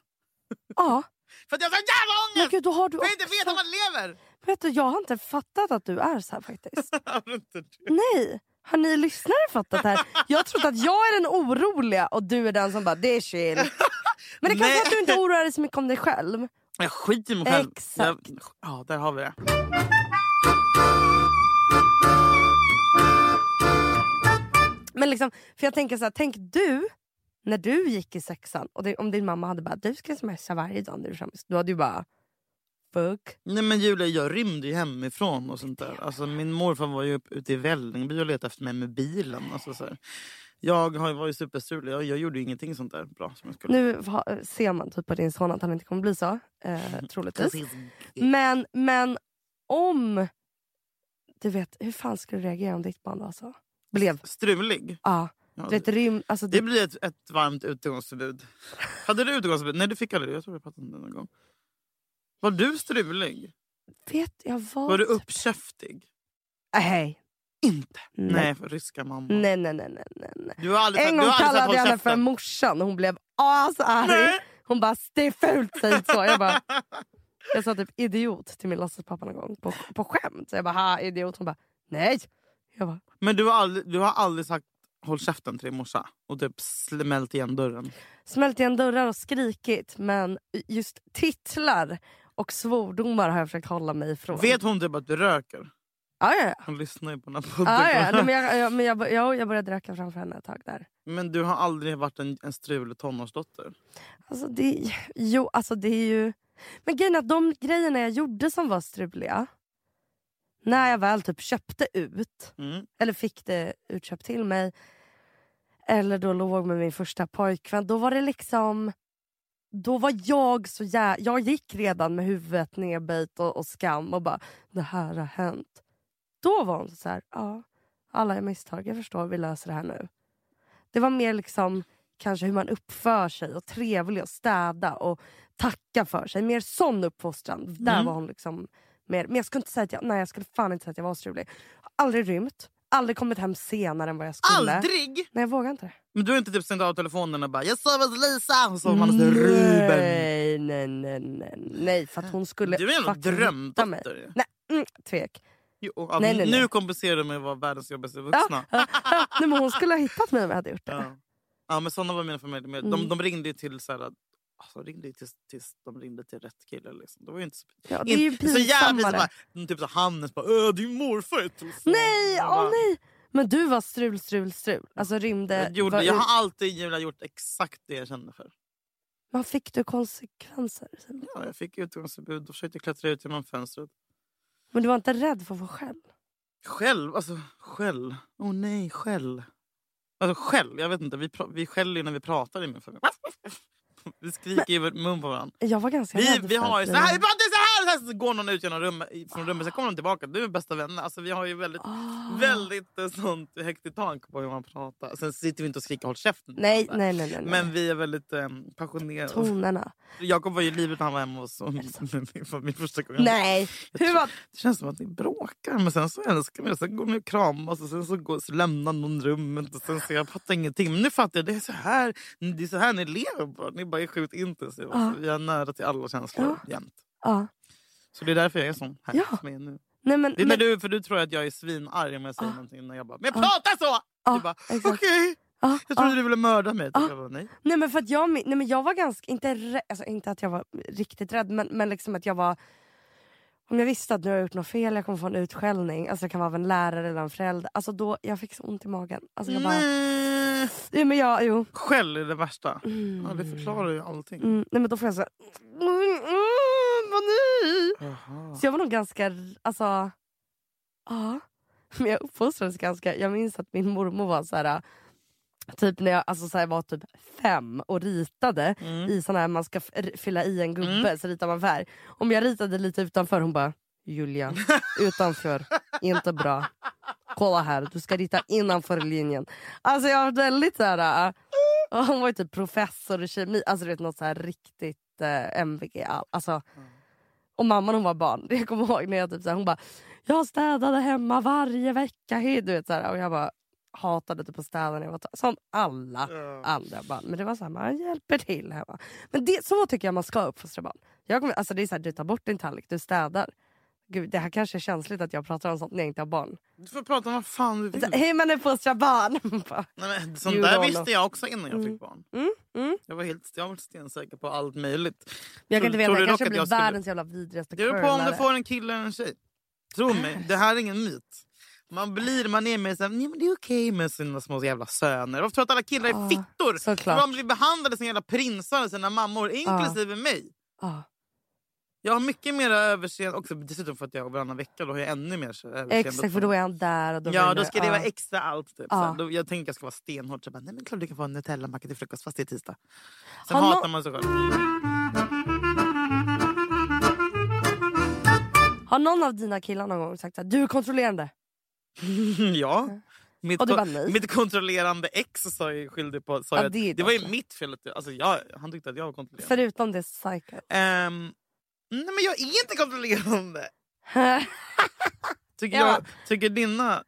Ja. För att jag har så jävla Men ångest! gud, då har du För jag inte vet också... om man lever! Vet du, jag har inte fattat att du är så här faktiskt. Har inte du? Nej! Har ni lyssnare fattat det här? Jag trott att jag är den oroliga och du är den som bara, det är chill. Men det kanske är att du inte oroar dig så mycket om dig själv. jag skiter i mig själv. Exakt. Jag, ja, där har vi det. Men liksom, för jag tänker så här, tänk du när du gick i sexan och det, om din mamma hade bara du ska smsa varje dag när du är framme. Då hade du bara fuck. Nej men Julia, jag rymde ju hemifrån och sånt där. Alltså, min morfar var ju upp, ute i Vällingby och letade efter mig med bilen. Alltså, så här. Jag har- var ju superstrulig. Jag, jag gjorde ju ingenting sånt där bra som jag skulle. Nu ha, ser man typ på din son att han inte kommer bli så. Eh, troligtvis. Men, men om... Du vet, hur fan skulle du reagera om ditt barn var så? Blev? Strulig. Ja. Ja, Du vet, rym, alltså, Det det, blir ett, ett varmt utegångsförbud. Hade du utegångsförbud? Nej du fick aldrig det. Jag tror vi pratade om det någon gång. Var du strulig? vet jag vad... Var du uppkäftig? Nej. Inte? Nej. Nej, för ryska mamma. Nej, nej, nej, nej, nej. Du har aldrig, En du gång har aldrig sagt kallade jag henne för morsan och hon blev asarg. Hon bara, det är fult, säg inte så. Jag, bara, jag sa typ idiot till min låtsaspappa någon gång på, på skämt. Så jag bara, ha idiot. Hon bara, nej. Jag bara, Men du har aldrig, du har aldrig sagt håll käften till din morsa och typ smält igen dörren. Smält igen dörrar och skrikit men just titlar och svordomar har jag försökt hålla mig ifrån. Vet hon typ att du röker? Ja, ja, ja. Hon lyssnar ju på den här podden. Ja, ja. Nej, men jag, jag, men jag, jag, jag började röka framför henne ett tag där. Men du har aldrig varit en, en strulig tonårsdotter? Alltså det, jo, alltså det är ju... Men grejen är att de grejerna jag gjorde som var struliga, när jag väl typ köpte ut, Mm. eller fick det utköpt till mig, eller då låg med min första pojkvän, då var det liksom... Då var jag så jä... Jag gick redan med huvudet nedböjt och, och skam och bara, det här har hänt. Då var hon så här, ja, alla är misstag, jag förstår, vi löser det här nu. Det var mer liksom kanske hur man uppför sig och trevlig och städa och tacka för sig. Mer sån uppfostran. Där Mm. var hon liksom mer. Men jag skulle inte säga att jag, nej, jag skulle fan inte säga att jag var strulig. Aldrig rymt. Aldrig kommit hem senare än vad jag skulle. Aldrig? Nej jag vågar inte det. Men du har inte typ stängt av telefonen och bara “jag sover hos Lisa” och så man hos Ruben. Nej, nej, nej, nej, nej. För att hon skulle Du är en jävla fucking hitta mig. drömdotter. Nej, mm, tvek. Jo, och, Nej, nej, nej. Nu kompenserar du med att vara världens jobbigaste vuxna. ja, ja. Nej, men hon skulle ha hittat mig om jag hade gjort det. Ja. ja men såna var mina familjer. med. De, Mm. de ringde ju till så här, alltså, de ringde ju tills, tills de ringde till rätt kille. Liksom. Det var ju inte så, Ja, det är ju så jävla pinsammare. bara, typ så Hannes bara “Öh, din morfar är telefon." Nej, Jag åh bara, nej! Men du var strul, strul, strul. Alltså rymde... Jag, gjorde, var jag har alltid jävla gjort exakt det jag kände för. Men fick du konsekvenser? Ja, jag fick utgångsförbud och försökte klättra ut genom fönstret. Men du var inte rädd för att få skäll? Själv? Alltså skäll? Åh oh, nej, skäll. Alltså skäll? Jag vet inte. Vi, vi skäller när vi pratar i min familj. Vi skriker i mun på varandra. Jag var ganska Vi, rädd vi har ju så här, pratar så går någon ut genom rummet, från rummet, sen kommer de tillbaka. Du är bästa vänner. Alltså, vi har ju väldigt, Ah. väldigt eh, sånt högt i tak på hur man pratar. Sen sitter vi inte och skriker håll käften. Nej, nej, nej. nej, nej. Men vi är väldigt eh, passionerade. Tonerna. Jakob var ju livet när han var hemma hos oss. Min, min första gång. Nej! Hur var... Det känns som att ni bråkar men sen så älskar det. Sen går ni och kramas och sen så, går, så lämnar någon rummet. Och sen så jag fattar ingenting. Men nu fattar jag. Det är så här, det är så här ni lever bara. Ni bara är sjukt intensiva. Ja. Vi är nära till alla känslor Ja. jämt. Ja. Så det är därför jag är sån här Ja. som jag är nu. Nej, men, Det är när men, du, för du tror att jag är svinarg om jag säger Ja. någonting. När jag bara, men jag Ja. pratar så! Ja, du bara, okej. ja, Jag trodde ja. du ville mörda mig. Ja. Jag bara, nej. Nej men för att jag, nej, men jag var ganska, inte, rä- alltså, inte att jag var riktigt rädd men, men liksom att jag var om jag visste att nu har jag gjort något fel, jag kommer få en utskällning. Alltså det kan vara av en lärare eller en förälder. Alltså då, jag fick så ont i magen. Alltså jag bara, Nej. ja, men jag, jo. Skäll är det värsta. Mm. Ja, det förklarar ju allting. Mm, nej men då får jag så mm, ni? Jaha. Så jag var nog ganska, alltså, ja. Men jag uppfostrades ganska, jag minns att min mormor var så här. Typ när jag alltså så här, var typ fem och ritade Mm. i sån här man ska fylla i en gubbe Mm. så ritar man färg. Om jag ritade lite utanför hon bara Julia, utanför, inte bra. Kolla här, du ska rita innanför linjen. Alltså jag var väldigt så här. och hon var ju typ professor i kemi, alltså du vet något så här riktigt äh, MVG. all- Alltså, och mamman hon var barn, jag kommer ihåg när jag typ så här, hon bara jag städade hemma varje vecka. hej", Du vet, så här, och jag bara hatade typ att städa när jag var Som alla Ja. andra barn. Men det var så här, man hjälper till hemma. Men det, så tycker jag man ska uppfostra barn. Jag kommer, alltså det är så här, du tar bort din tallrik, du städar. Gud, det här kanske är känsligt att jag pratar om sånt när jag inte har barn. Du får prata om vad fan du vill. Hej man uppfostrar barn! Nej, men, sånt där visste jag också innan jag Mm. fick barn. mm, mm. Jag var helt jag var stensäker på allt möjligt. Jag Tror- kan inte veta, jag kanske blir jag skulle- världens jävla vidrigaste Det beror på om du curlare. får en kille eller en tjej. Tro mig, det här är ingen myt. Man blir, man är med så här, "Nej, men det är okej med sina små jävla söner. Varför tror att alla killar är Ja, fittor? såklart. Man blir behandlade som jävla prinsar av sina mammor, inklusive mig. Ja. Jag har mycket mer överseende, också dessutom för att jag varannan vecka då har jag ännu mer överseende. Exakt, för då är han där. Och då Ja, då ska det ja. vara extra allt. Typ. Ja. Då, jag tänker att jag ska vara stenhård. Så bara, nej men klart du kan få en Nutella-macka till frukost fast det är tisdag. Sen Har hatar man sig själv. Har någon av dina killar någon gång sagt att du är kontrollerande? ja. Mitt, Och du ko- bara, mitt kontrollerande ex sa jag skyldig på. Sa Ja, det det var ju mitt fel. Att, alltså, jag, han tyckte att jag var kontrollerande. Förutom det psycho. Ehm, nej men jag är inte kontrollerande. Tycker, Ja. jag, tycker dina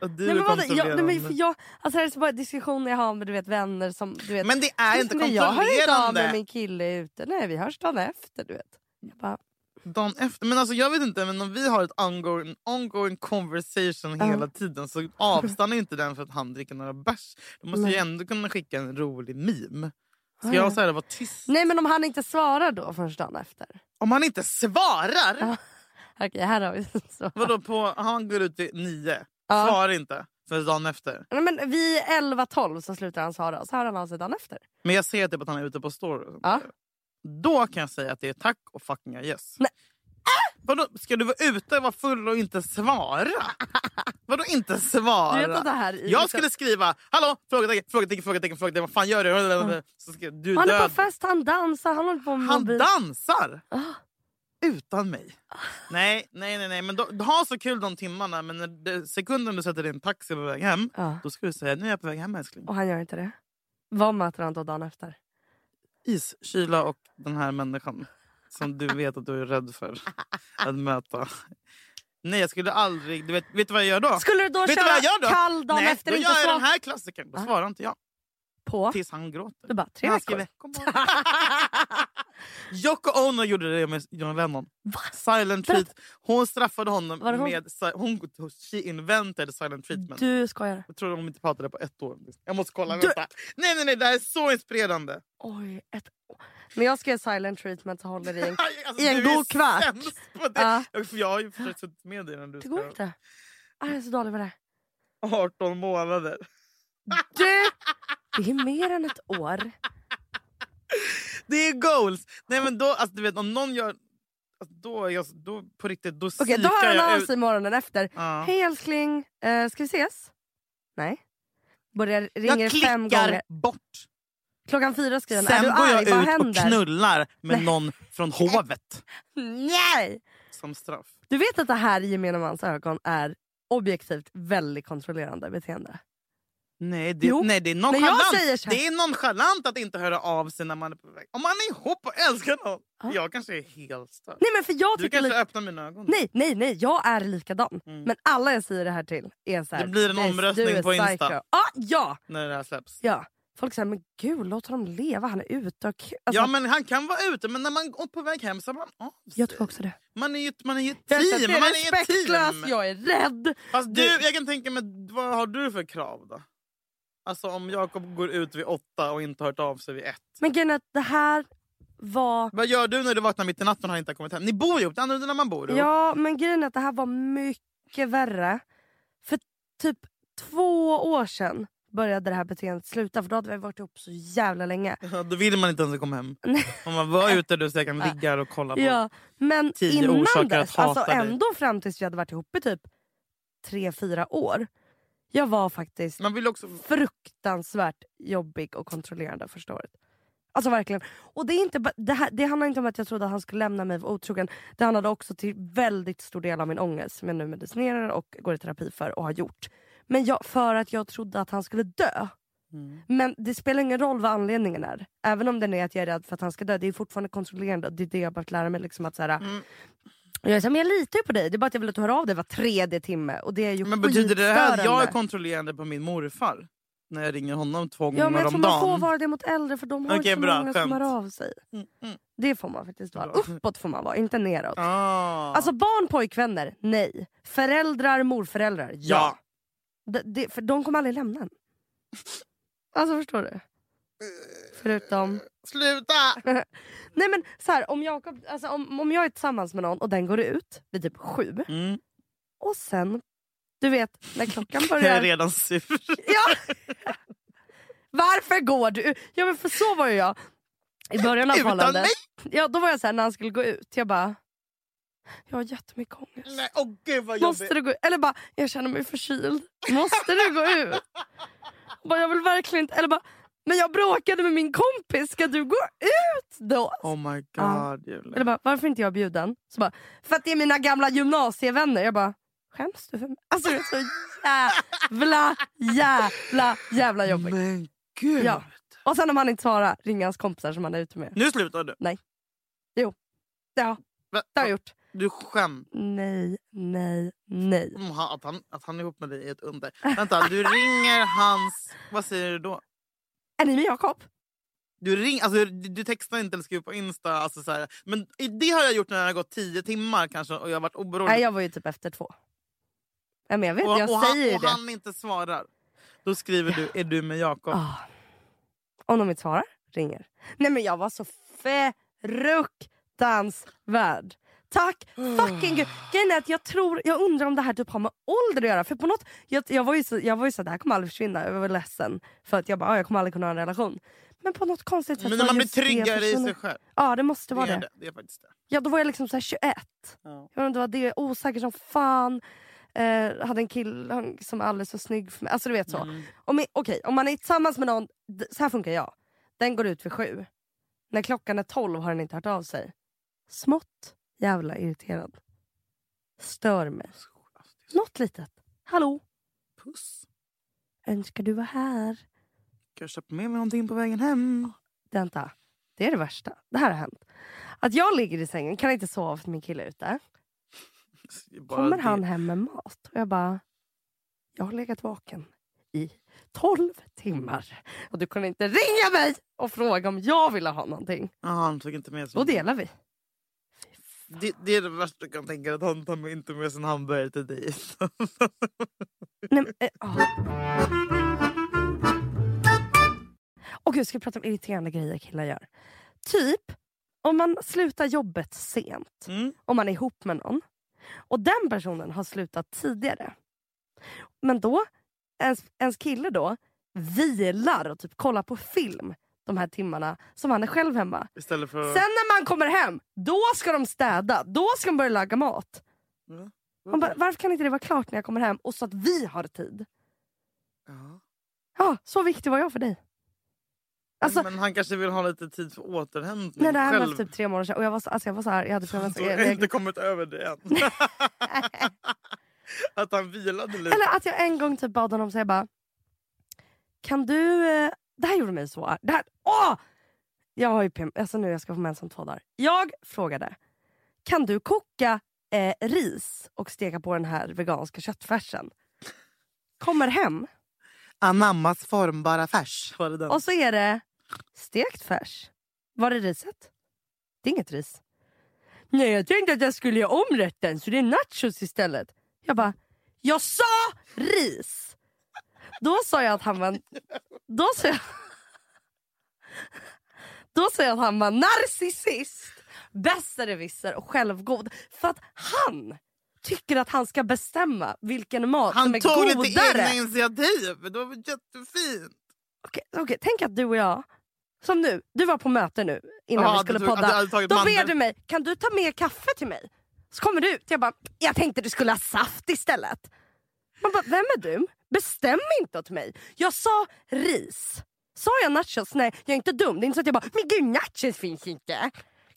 att du nej, är men jag, kontrollerande? nej, men jag, alltså, det är så bara diskussioner jag har med du vet, vänner som... Du vet, Men det är inte men jag hör inte av kontrollerande. när min kille är ute. Nej vi hörs dagen efter du vet. Jag bara, dagen efter. Men alltså jag vet inte, men om vi har ett ongoing, ongoing conversation Ja. hela tiden så avstannar inte den för att han dricker några bärs. Då måste Nej. jag ändå kunna skicka en rolig meme. Ska Ja, jag ja. säga vara tyst? Nej men om han inte svarar då förrän dagen efter. Om han inte svarar? Ja. Okej här har vi så. Vadå på, han går ut vid nio, Ja. svarar inte förrän dagen efter. Nej, men vid 11-12 så slutar han svara så hör han av sig dagen efter. Men jag ser typ att han är ute på story. och Ja. Då kan jag säga att det är tack och fucking yes. Nej. Vadå, ska du vara ute, vara full och inte svara? Vadå inte svara? Du vet att det här Jag skulle skriva hallå, frågetecken, frågetecken, frågetecken, frågetecken. Vad fan gör du? Så ska, du Han är på fest, han dansar, han håller på med Han mobil. dansar! Ah. Utan mig. Nej, nej, nej. nej. Men då, ha så kul de timmarna. Men när sekunden du sätter en taxi på väg hem. Ja. Då ska du säga nu är jag på väg hem älskling. Och han gör inte det. Vad möter han då dagen efter? Is, kyla och den här människan. Som du vet att du är rädd för att möta. Nej jag skulle aldrig... Du vet, vet du vad jag gör då? Skulle du då Vet köra vad jag gör då? kall dagen Nej, efter då gör jag svara den här klassikern. Då Ah. svarar inte jag. på? Tills han gråter. Du bara, tre veckor. Yoko Ono gjorde det med John Lennon. Silent treat. Hon straffade honom hon? med... Hon, she invented silent treatment. Du skojar. Jag tror de inte pratade på ett år. Jag måste kolla. Du- Vänta. Nej, nej, nej. Det här är så inspirerande. Oj, ett Men jag ska göra silent treatment och håller i en... Alltså, I en god kvart. Ja. Jag- har ju försökt suttit med dig när du Det går ska... inte. Ah, Jag är så dålig på det. 18 månader. Du! Det är mer än ett år. Det är goals! Nej men då, alltså, du vet om någon gör... Alltså, då, är jag, då på riktigt, då Okej, då hör han jag av sig morgonen efter. Ja. Hej älskling, eh, ska vi ses? Nej. Börjar Jag ringer fem klickar gånger. bort. Klockan fyra skriver han, är Sen du går arg? jag Vad ut och knullar med Nej. någon från hovet. Nej! Som straff. Du vet att det här i gemene mans ögon är objektivt väldigt kontrollerande beteende. Nej det, Jo, nej, det är jag nonchalant. Det är nonchalant att inte höra av sig när man är på väg. Om man är ihop och älskar någon. Ja. Jag kanske är helt störd. Nej men för jag Du kanske li- öppnar mina ögon. Nej, nej, nej, jag är likadan. Mm. Men alla jag säger det här till är så här, Det blir en "Nej, omröstning är på Insta." psycho. Ah, ja! När det här släpps. ja! Folk säger men gud låt honom leva, han är ute och. Alltså, ja men han kan vara ute men när man går på väg hem så är man av sig. Jag tror också det. Man är ju man är ett Jag team. känner, Man det är är ett team. jag är rädd. Fast du, Du- jag kan tänka mig, vad har du för krav då? Alltså om Jakob går ut vid åtta och inte hört av sig vid ett. Men grejen att det här var... Vad gör du när du vaknar mitt i natten och han inte har kommit hem? Ni bor ihop, det är annorlunda när man bor ihop. Ja men grejen att det här var mycket värre. För typ två år sedan började det här beteendet sluta för då hade vi varit ihop så jävla länge. Ja, Då vill man inte ens komma hem. Om man var ute du så jag kan ligga här och kolla på. Ja, men Tio innan orsaker att dess, hata alltså dig. ändå fram tills vi hade varit ihop i typ tre, fyra år. Jag var faktiskt Man vill också... fruktansvärt jobbig och kontrollerande första året. Alltså verkligen. Och det, är inte, det, här, det handlar inte om att jag trodde att han skulle lämna mig vara otrogen. Det handlade också till väldigt stor del av min ångest som jag nu medicinerar och går i terapi för och har gjort. Men jag, för att jag trodde att han skulle dö. Mm. Men det spelar ingen roll vad anledningen är. Även om den är att jag är rädd för att han ska dö. Det är fortfarande kontrollerande. Det är det jag har behövt lära mig. Liksom att, så här, Mm. Jag, här, men jag litar ju på dig. Det är bara att jag vill att du hör av dig var tredje timme. Och det är ju Men betyder det här att jag är kontrollerande på min morfar? När jag ringer honom två Ja gånger men jag tror om man får dagen? vara det mot äldre för de har inte så bra, många som skämt. hör av sig. Mm, mm. Det får man faktiskt vara. Bra. Uppåt får man vara, inte neråt. Ah. Alltså barn, pojkvänner, nej. Föräldrar, morföräldrar, ja. Ja. Det, det, för de kommer aldrig lämna en. Alltså förstår du? Förutom... Sluta! Nej men så här, om, Jakob, alltså, om, om jag är tillsammans med någon och den går ut vid typ sju Mm. och sen, du vet när klockan Jag är börjar... redan sur. Ja! Varför går du? Ja men för så var ju jag i början av Utan förhållandet. mig? Ja, då var jag så här, när han skulle gå ut, jag bara... Jag har jättemycket ångest. Nej, åh gud vad Måste du gå ut? Eller bara, jag känner mig förkyld. Måste du gå ut? bara, jag vill verkligen inte... Eller bara, men jag bråkade med min kompis, ska du gå ut då? Oh my Ja. god Julia. Eller bara, varför inte jag bjuden? Så bara, för att det är mina gamla gymnasievänner. Jag bara, skäms du för mig? Alltså det är så jävla, jävla, jävla jobbigt. Men gud. Ja. Och sen om han inte svarar, ringer hans kompisar som han är ute med. Nu slutar du. Ja, det har Va- jag gjort. Du skämt Nej, nej, nej. om han- att han, att han är ihop med dig är ett under. Vänta, du ringer hans... Vad säger du då? Är ni med Jakob? Du, ring, alltså, du, du textar inte eller skriver på Insta. Alltså, så här. Men det har jag gjort när det har gått tio timmar kanske och jag har varit orolig. Nej, jag var ju typ efter två. Ja, men jag vet, och, jag och, säger han, och det. han inte svarar. Då skriver du är du med Jakob. Ah. Om de inte svarar, ringer. Nej men jag var så fruktansvärd. Tack fucking gud. Att jag tror, jag undrar om det här typ har med ålder att göra. För på något, jag, jag var ju så, jag var ju så det här kommer aldrig försvinna. Jag var ledsen. För att jag bara, ah, jag kommer aldrig kunna ha en relation. Men på något konstigt sätt Men var när man blir tryggare i sig själv. Ja det måste vara Det är, det. det är faktiskt det. Ja då var jag liksom så här 21. Ja. Jag vet inte vad det är, osäker som fan. Eh, hade en kille som är alldeles för snygg för mig. Alltså du vet så. Mm. Om, okej, om man är tillsammans med någon, så här funkar jag. Den går ut vid sju. När klockan är tolv har den inte hört av sig. Smått jävla irriterad. Stör mig. Något litet. Hallå, Puss. önskar du vara här? Jag köpa med mig någonting på vägen hem? Vänta, det är det värsta. Det här har hänt. Att jag ligger i sängen, kan inte sova för min kille är ute. Kommer det. han hem med mat? Och jag bara, jag har legat vaken i 12 timmar. Och du kunde inte ringa mig och fråga om jag ville ha någonting. Ja, han tog inte med sig Då delar vi. Det, det är det värsta jag kan tänka att han tar inte med sin hamburgare till dig. Nej, men, eh, ah. Och gud, ska prata om irriterande grejer killar gör? Typ, om man slutar jobbet sent, Mm. om man är ihop med någon och den personen har slutat tidigare. Men då, ens, ens kille då vilar och typ kollar på film de här timmarna som han är själv hemma. Istället för... Sen när man kommer hem, då ska de städa. Då ska de börja laga mat. Ja. Man bara, varför kan inte det vara klart när jag kommer hem och så att vi har tid? Ja. Ja, så viktig var jag för dig. Alltså, men han kanske vill ha lite tid för återhämtning när det här var själv. för typ tre månader sedan och jag var så, alltså jag var så här, jag hade Så PMS. jag har inte kommit över det än. att han vilade lite. eller att jag en gång typ bad honom säga bara, kan du, eh, det här gjorde mig så arg. Det här, åh! Jag har ju PMS, alltså nu jag ska få mens om två dagar. Jag frågade, kan du koka eh, ris och steka på den här veganska köttfärsen? Kommer hem Anammas formbara färs. Var det den? Och så är det stekt färs. Var är riset? Det är inget ris. Nej, jag tänkte att jag skulle göra om rätten så det är nachos istället. Jag bara, jag sa ris! Då sa jag att han var... Då sa jag, då sa jag att han var narcissist, besserwisser och självgod. För att han tycker att han ska bestämma vilken mat som han är tog godare. lite egna initiativ. Det var jättefint. Okej, okej, tänk att du och jag, som nu, du var på möte nu innan Ja, vi skulle tog- podda. Då ber du mig, kan du ta med kaffe till mig? Så kommer du ut, jag bara, jag tänkte du skulle ha saft istället. Man bara, vem är du? Bestäm inte åt mig. Jag sa ris. Sa jag nachos? Nej, jag är inte dum. Det är inte så att jag bara, men gud nachos finns inte.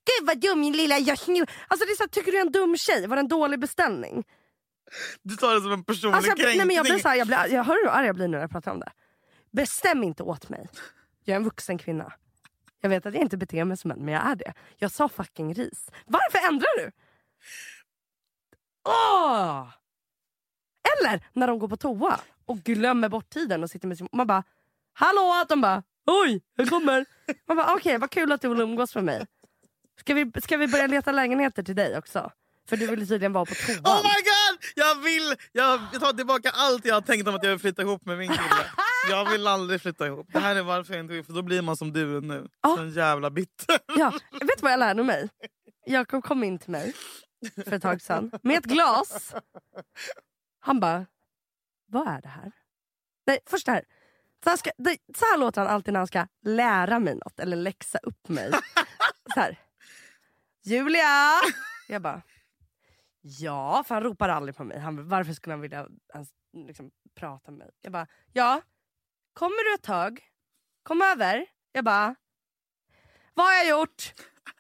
Gud vad dum min lilla jag snu-" Alltså det är så, här, tycker du är en dum tjej? Var det en dålig beställning? Du tar det som en personlig Alltså, jag, kränkning. nej, men jag blir så här, jag, blir, jag hör hur arg jag blir nu när jag pratar om det. Bestäm inte åt mig. Jag är en vuxen kvinna. Jag vet att jag inte beter mig som en, men jag är det. Jag sa fucking ris. Varför ändrar du? Åh! Eller när de går på toa och glömmer bort tiden och sitter med sin... Man bara, hallå! De bara, oj, jag kommer. Man bara, okej vad kul att du vill umgås med mig. Ska vi, ska vi börja leta lägenheter till dig också? För du vill tydligen vara på toan. Oh my god! Jag vill! Jag, jag tar tillbaka allt jag har tänkt om att jag vill flytta ihop med min kille. Jag vill aldrig flytta ihop. Det här är varför jag inte vill. För då blir man som du nu. Ja. Så en jävla bitter. Ja, vet du vad jag lärde mig? Jakob kom in till mig för ett tag sedan med ett glas. Han bara, vad är det här? Nej, först det här. Så här, ska, det, så här låter han alltid när han ska lära mig något eller läxa upp mig. Så här. Julia! Jag bara, ja, för han ropar aldrig på mig. Han, varför skulle han vilja ens, liksom, prata med mig? Jag bara, ja. Kommer du ett tag? Kom över. Jag bara, vad har jag gjort?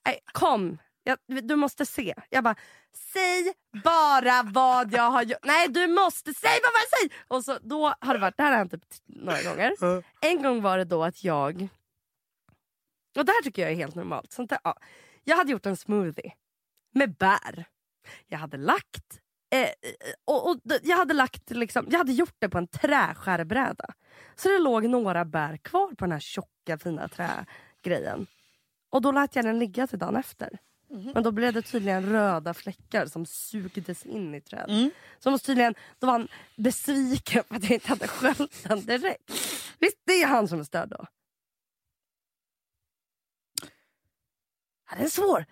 Nej, kom, jag, du måste se. Jag bara, säg bara vad jag har gjort. Nej du måste, säg bara vad jag säger! Och så, då har det varit, det här har hänt typ några gånger. En gång var det då att jag, och det här tycker jag är helt normalt. Sånt där, ja. Jag hade gjort en smoothie med bär. Jag hade lagt Eh, och, och jag, hade lagt liksom, jag hade gjort det på en träskärbräda. Så det låg några bär kvar på den här tjocka fina trä grejen. Och då lät jag den ligga till dagen efter. Mhm. Men då blev det tydligen röda fläckar som sugdes in i trädet. Mm. Så måste tydligen, då var han besviken för att jag inte hade sköljt den direkt. Visst, det är han som är störd då? Ja, den är svår.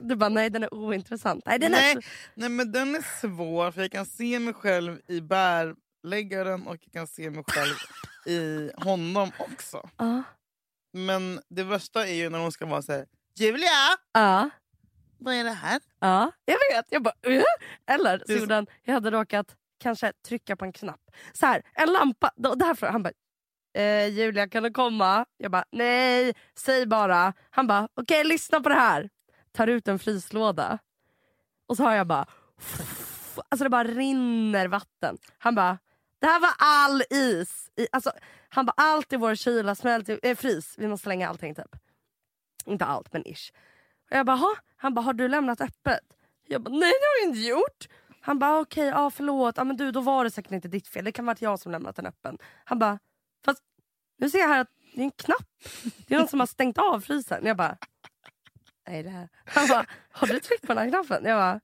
du bara, nej den är ointressant. Nej, den Nej, är nej men den är svår för jag kan se mig själv i bärläggaren och jag kan se mig själv i honom också. Ja. Men det värsta är ju när hon ska vara så här, Julia! Ja. Vad är det här? Ja, jag vet. Jag bara, uh. Eller så Det gjorde han, jag hade råkat kanske trycka på en knapp. Så här, en lampa. Därför, han bara, eh, Julia kan du komma? Jag bara, nej, säg bara. Han bara, okej lyssna på det här. Tar ut en fryslåda. Och så har jag bara, alltså det bara rinner vatten. Han bara, det här var all is. I, alltså, han bara, allt i vår kyla smälter, äh, frys. Vi måste slänga allting typ. Inte allt men ish. Och jag bara, "Ha?" han bara, har du lämnat öppet? Jag bara, nej det har jag inte gjort. Han bara, okej, ja förlåt. Ah, men du, då var det säkert inte ditt fel. Det kan vara jag som lämnat den öppen. Han bara, fast nu ser jag här att det är en knapp. Det är någon som har stängt av frysen. Jag bara, nej det här. Han bara, har du tryckt på den här knappen? Jag bara,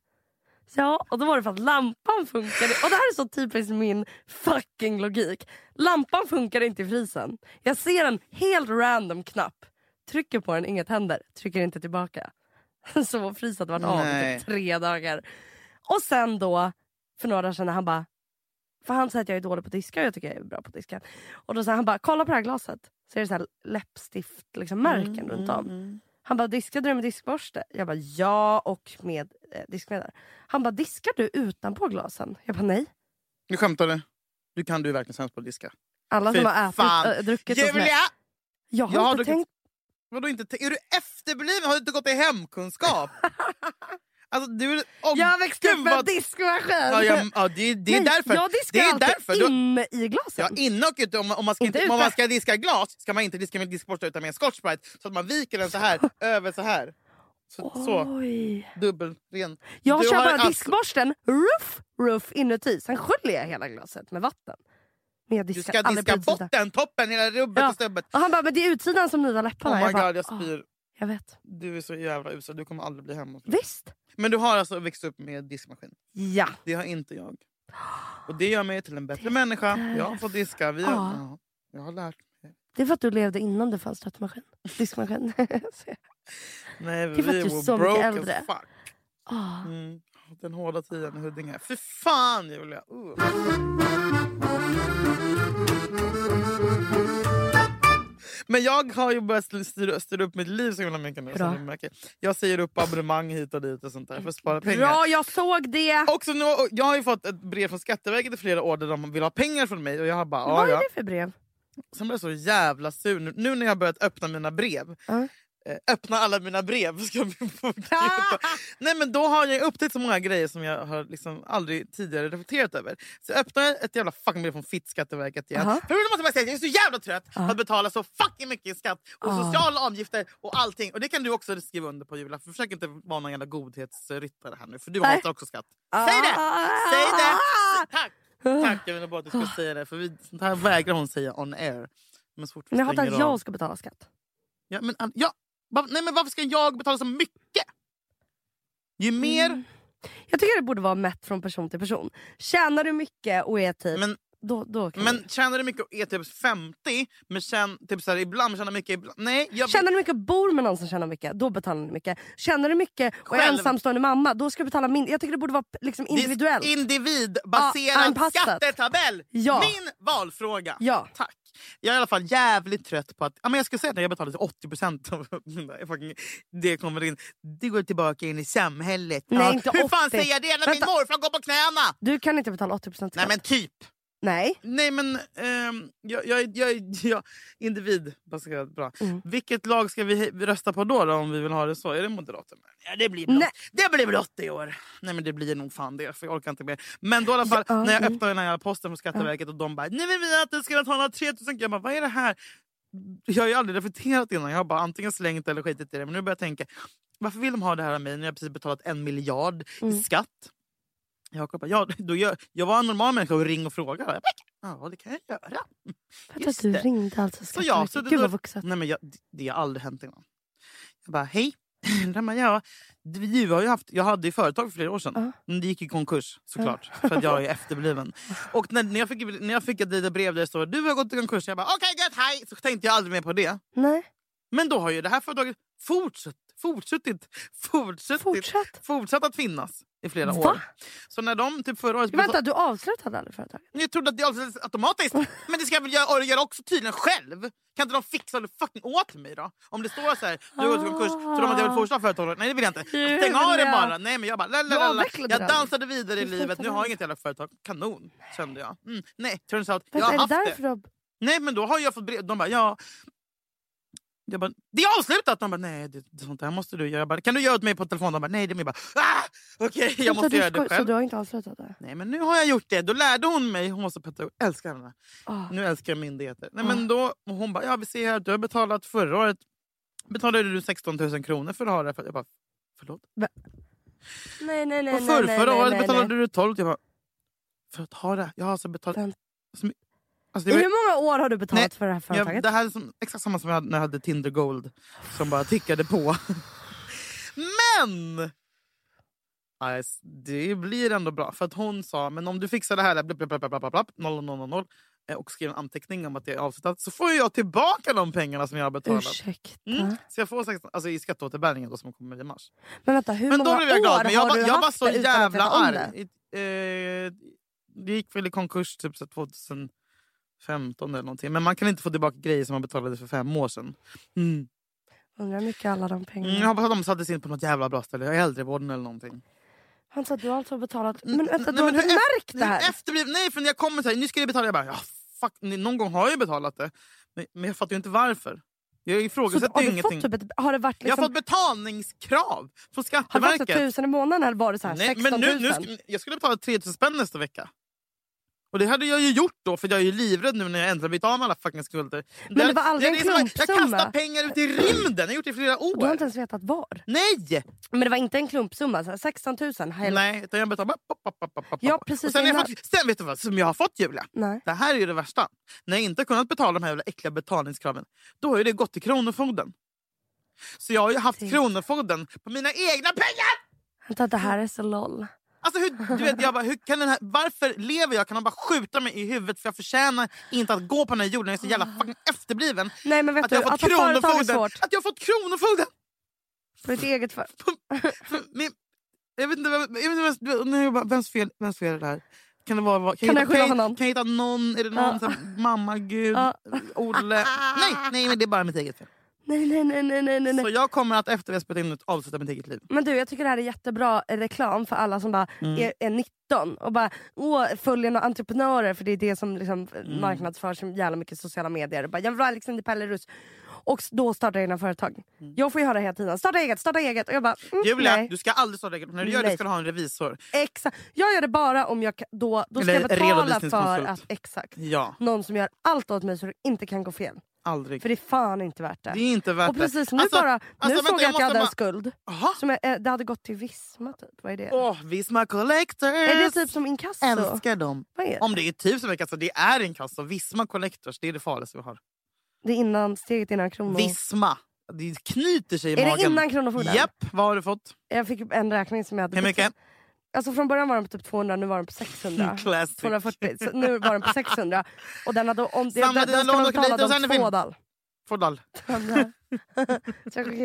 ja. Och då var det för att lampan funkade. Och det här är så typiskt min fucking logik. Lampan funkar inte i frysen. Jag ser en helt random knapp. Trycker på den, inget händer. Trycker inte tillbaka. Så vår frys hade varit av i typ tre dagar. Och sen då, för några dagar sedan, han bara... För han säger att jag är dålig på att diska och jag tycker jag är bra på att diska. Och då sa han bara, kolla på det här glaset. Så är det så här läppstift, liksom, märken Mm, runt om. Han bara, diskade du med diskborste? Jag bara, ja och med eh, diskmedel. Han bara, diskar du utanpå glasen? Jag bara, nej. Nu skämtar du? Kan du verkligen sämst på att diska. Alla Fy som har ätit, fan. äh, druckit hos mig. Julia! Jag har Jag har inte druckit- tänkt... Vadå inte? Är du efterbliven? Har du inte gått i hemkunskap? alltså, du, oh, Jag har växt gud, upp med vad- diskmaskin! Ja, ja, ja, det, det är Nej, därför. Jag diskar det är alltid därför. Du, inne i glasen. ja, inne och ute. Om, om, man ska Inte inte, om man ska diska glas ska man inte diska med diskborste utan med en scotch brite. Så att man viker den så här, över så här. Så, så Oj. dubbelren. Jag Du kör bara alltså- diskborsten, ruff, ruff inuti. Sen sköljer jag hela glaset med vatten. Men jag Du diskar ska aldrig på diska utsidan. botten, toppen, hela rubbet Ja. och stubbet. Och han bara, men det är utsidan som nudar läpparna. Oh my jag bara, god, jag "Ah, spyr. jag vet. Du är så jävla usel, du kommer aldrig bli hemma. Visst. Men du har alltså växt upp med diskmaskin? Ja. Det har inte jag. Och det gör mig till en bättre människa. Jag har fått diska. Vi har, Ja. ja, jag har lärt mig. Det är för att du levde innan det fanns tvättmaskin. Diskmaskin. Nej, Det är för att du är så mycket äldre. Ah. Mm. Den hårda tiden i Huddinge. För fan Julia! Uh. Men jag har ju börjat styra, styra upp mitt liv så himla mycket nu. Ni märker. Jag säger upp abonnemang hit och dit och sånt där för att spara pengar. Bra, jag såg det! Också nu, jag har ju fått ett brev från Skatteverket i flera år där de vill ha pengar från mig och jag har bara Vad är ja. det för brev? Sen blev jag så jävla sur nu, nu när jag har börjat öppna mina brev. Ja. Eh, öppna alla mina brev. Ska vi få Nej men då har jag upptäckt så många grejer som jag har liksom aldrig tidigare reflekterat över. Så jag öppnar ett jävla fucking brev från Fitt-Skatteverket igen. Måste jag säga, jag är så jävla trött på Ja. att betala så fucking mycket i skatt och Ja. sociala avgifter och allting. Och det kan du också skriva under på Julia. För försök inte vara någon jävla godhetsryttare här nu. För du Nej. hatar också skatt. Säg det! Säg det! Tack! Ah. Tack, jag ville bara att du skulle säga det. För vi, sånt här vägrar hon säga on air. Men så fort vi Men jag hatar att av- jag ska betala skatt. Ja, men, ja, nej, men varför ska jag betala så mycket? Ju mer... Mm. Jag tycker det borde vara mätt från person till person. Tjänar du mycket och är typ... Men, då, då men tjänar du mycket och är typ 50, men tjän, typ så här, ibland tjänar mycket... Ibland, nej, jag, Tjänar du mycket och bor med någon som tjänar mycket, då betalar du mycket. Tjänar du mycket och är Själv- ensamstående mamma, då ska du betala mindre. Jag tycker det borde vara liksom är individuellt. Individbaserad anpassat. skattetabell! Ja. Min valfråga! Ja. Tack. Jag är i alla fall jävligt trött på att... Ja, men jag ska säga att jag betalar till 80 procent av fucking- det kommer in. Det går tillbaka in i samhället. Nej, Ja, inte Hur fan 80. säger jag det när Vänta. min morfar går på knäna? Du kan inte betala 80% skatt. Nej men typ. Nej. Nej men ehm, jag, jag, jag, jag, individbaserat bra. Mm. Vilket lag ska vi rösta på då, då om vi vill ha det så? Är det Moderaterna? Ja det blir blått. Nej. Det blir blått i år. Nej men det blir nog fan det för jag orkar inte mer. Men då i alla fall Ja, när jag mm. öppnar den här posten från Skatteverket och de bara nu vill vi att du ska betala 3000 Jag bara vad är det här? Jag har ju aldrig reflekterat innan. Jag har bara antingen slängt eller skitit i det. Men nu börjar jag tänka varför vill de ha det här av mig när jag precis betalat en miljard i Mm. skatt? Jakob bara, ja, då gör, jag var en normal människa och ring och fråga. Jag bara, ja, det kan jag göra. För att du det. ringde alltså Så jag, så det, Gud vad vuxet. Nej, men jag, det har aldrig hänt innan. Jag bara, hej. Bara, ja, du har ju haft, jag hade ju företag för flera år sedan. Ja. Men det gick i konkurs såklart. För att jag är efterbliven. Och när, när, jag fick, när jag fick ett litet brev där det står du har gått i konkurs. Jag bara, okej gött, hej. Så tänkte jag aldrig mer på det. Nej, Men då har ju det här företaget fortsatt, fortsättit, fortsättit, fortsätt. fortsatt att finnas i flera Va? år. Så när de typ förra året... Vänta, du avslutade aldrig företaget? Jag trodde att det avslutades automatiskt. Men det ska jag väl göra, göra också tydligen själv? Kan inte de fixa det fucking åt mig då? Om det står så här, du har gått i konkurs, tror de att jag vill fortsätta företaget? Nej det vill jag inte. Stäng av det bara. Nej men jag bara, lalalala. Jag dansade vidare i livet, nu har jag inget jävla företag. Kanon, kände jag. Mm. Nej, turns out, jag har haft det. Nej men då har jag fått brev. De bara ja. Jag bara, det är avslutat! De bara nej, det, det, sånt där måste du göra. Jag bara, kan du göra åt mig på telefon? De bara nej. De bara ah, okej, jag Vänta, måste göra det skoj- Så själv. du har inte avslutat det? Nej men nu har jag gjort det. Då lärde hon mig. Hon var så. Jag älskar henne. Ah. Nu älskar jag myndigheter. Nej, Ah. men då, och hon bara, ja vi ser här, du har betalat förra året. Betalade du 16 000 kronor för att ha det? Jag bara, förlåt? Nej, nej, nej. och nej, för, nej, förra året betalade nej. du 12 Jag bara, för att ha det? Jag har alltså betalat... Vänt- Alltså var... I hur många år har du betalat Nej, för det här företaget? Jag, det här är som, exakt samma som jag hade, när jag hade Tinder Gold som bara tickade på. Men! Alltså, det blir ändå bra. För att Hon sa men om du fixar det här blablabla, blablabla, blablabla, noll, noll, noll, eh, och skriver en anteckning om att det är avslutat så får jag tillbaka de pengarna som jag har betalat. Ursäkta? Mm, så jag får alltså, i skatteåterbäringen då, som kommer i mars. Men vänta, hur men många år jag glad, men jag har du jag haft var så jävla arg. Det? Eh, det gick väl i konkurs typ 2000... 15 eller någonting. Men man kan inte få tillbaka grejer som man betalade för fem år sedan. Mm. Undrar hur mycket alla de pengarna... Mm, jag hoppas att de sattes in på något jävla bra ställe. Äldrevården eller någonting. Han sa att du alltså har betalat... Mm, men vänta, du har inte märkt det här? Efterbliv... Nej, för när jag kommer så här, nu ska jag betala. Jag bara, ja, fuck, någon gång har jag ju betalat det. Men, men jag fattar ju inte varför. Jag ifrågasätter så, ju ingenting. Typ fått, har det varit liksom... Jag har liksom- fått betalningskrav från Skatteverket. Har det varit tusen i månaden eller var det så här, nej, 16 men nu, 000? Nu, jag skulle betala 3 000 spänn nästa vecka. Och det hade jag ju gjort då, för jag är ju livrädd nu när jag äntligen blivit av med alla fucking skulder. Men det var aldrig en är som att Jag klumpsumma. kastar pengar ut i rymden, jag har gjort det i flera Du har år. inte ens vetat var. Nej! Men det var inte en klumpsumma, så här 16 000. Hela... Nej, utan jag betalar bara... Pop, pop, pop, pop, Ja, precis Och sen, har jag innan- fått, sen vet du vad som jag har fått Julia? Nej. Det här är ju det värsta. När jag inte kunnat betala de här jävla äckliga betalningskraven, då har ju det gått till Kronofogden. Så jag har ju haft Tänk. Kronofogden på mina egna pengar! Vänta, det här är så LOL. Alltså hur, du vet, jag bara, hur kan den här, varför lever jag? Kan de bara skjuta mig i huvudet? För jag förtjänar inte att gå på den här jorden. Jag är så jävla fucking efterbliven. Nej men vet Att jag att fått ha företag är kronofogden. svårt. Att jag har fått kronofogden! På ditt eget för... För min, jag vet inte, jag vet inte bara, vems, fel, vems fel är det här? Kan det vara, kan, Kan jag, hitta, kan, jag, kan jag hitta någon? Är det någon? Ja. Så här, mamma, Gud, Ja. Olle? Nej, nej, men det är bara mitt eget fel. Nej, nej, nej, nej, nej, nej. Så jag kommer att efter vi har spelat in avsluta mitt eget liv. Men du, jag tycker det här är jättebra reklam för alla som bara Mm. är, är 19 och bara åh, följer några entreprenörer för det är det som liksom Mm. marknadsförs så jävla mycket i sociala medier. Bara, jag vill vara Alexander Pellerus. Och då startar egna företag. Mm. Jag får ju höra hela tiden, starta eget, starta eget. Och jag bara, mm, Julia, nej. du ska aldrig starta eget. När du gör det Nej. ska du ha en revisor. Exakt. Jag gör det bara om jag då, då ska Eller jag betala för att exakt, Ja, någon som gör allt åt mig så det inte kan gå fel. Aldrig. För det är fan inte värt det. Det är inte värt och precis nu det. Alltså, bara, nu alltså, såg vänta, jag att jag hade en skuld. Aha. Som jag, eh, det hade gått till Visma typ. Vad är det? Åh, Visma Collectors! Är det typ som inkasso? Älskar dem. Är det? Om det är typ som inkasso, det är inkasso. Visma Collectors, det är det farligaste vi har. Det är innan, steget innan kronor... Visma. Det knyter sig i Är det magen. innan Kronofogden? Japp, vad har du fått? Jag fick en räkning som jag hade Hur mycket? betalat. Alltså från början var den på typ 200, nu var den på 600. Classic. 240, så nu var den på 600. Och den hade, om, det, Samla den, den lån skulle och sen är om vi in. två dal.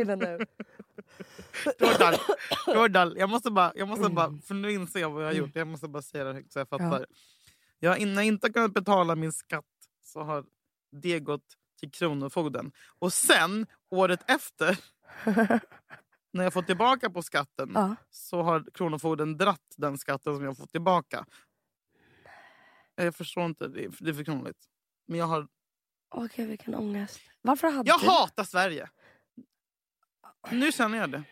Den nu. Fordal. Fordal. Jag måste bara, jag måste bara, för nu inser jag vad jag har gjort. Jag måste bara säga det högt så jag fattar. Jag, innan jag inte har kunnat betala min skatt så har det gått till Kronofogden. Och sen, året efter, när jag fått tillbaka på skatten Ja. så har Kronofogden dratt den skatten som jag fått tillbaka. Jag förstår inte, det är, det är för krångligt. Men jag, har, Okej vilken ångest. Varför hade jag du... hatar Sverige. Nu känner jag det.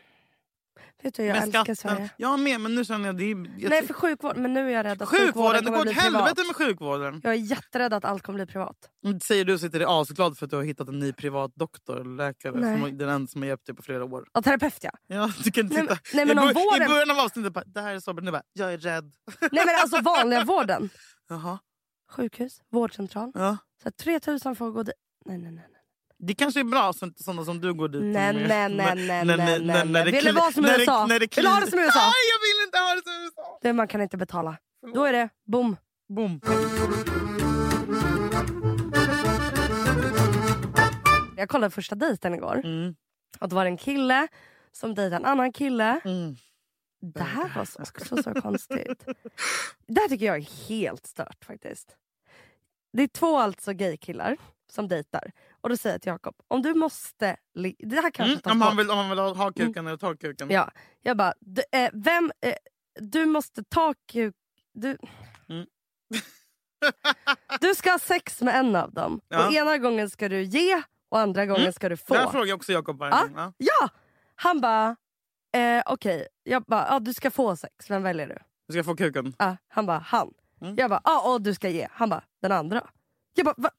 Vet du, jag med älskar skatten. Sverige. Jag med, men nu känner jag... Det är, jag Nej, för sjukvård. Men nu är jag rädd att sjukvården, det kommer går bli åt helvete privat. med sjukvården. Jag är jätterädd att allt kommer bli privat. Mm, Säger du sitter är asglad för att du har hittat en ny privat doktor läkare. Nej. Som, den enda som har hjälpt dig på flera år. Ja, terapeut ja. Ja, du kan inte Nej, men- sitta... nej, men I, bör- I början av avsnittet bara, det här är så bra. Nu bara, jag är rädd. Nej men alltså vanliga vården. Jaha. Sjukhus, vårdcentral. Ja. Så här, 3000 får gå dit. Nej nej nej. nej. Det kanske är bra inte sådana som du går dit. Nej, med- nej, nej, nej, nej, nej, det nej. Vill det kli- vara som när det- USA? när det Vill du ha det som USA? Nej, jag vill inte ha det som USA! Det man kan inte betala. Då är det boom. Boom. Jag kollade första dejten igår. Mm. Och det var en kille som dejtade en annan kille. Mm. Det här var så, också så konstigt. Det här tycker jag är helt stört faktiskt. Det är två alltså gaykillar som dejtar. Och då säger jag till Jakob, om du måste... Det här kanske Mm. Om, han vill, om han vill ha, ha kuken eller ta kuken. Ja, jag bara, du, eh, vem, eh, du måste ta kuk... Du, Mm. du ska ha sex med en av dem. Ja. Och ena gången ska du ge och andra gången Mm. ska du få. Det här frågar jag också Jakob varje gång. Ja. Ja! Han bara, eh, okej. Jag bara, ja, du ska få sex. Vem väljer du? Du ska få kuken. Ja, han bara, han. Mm. Jag bara, ja, och du ska ge. Han bara, den andra. Jag bara, Va?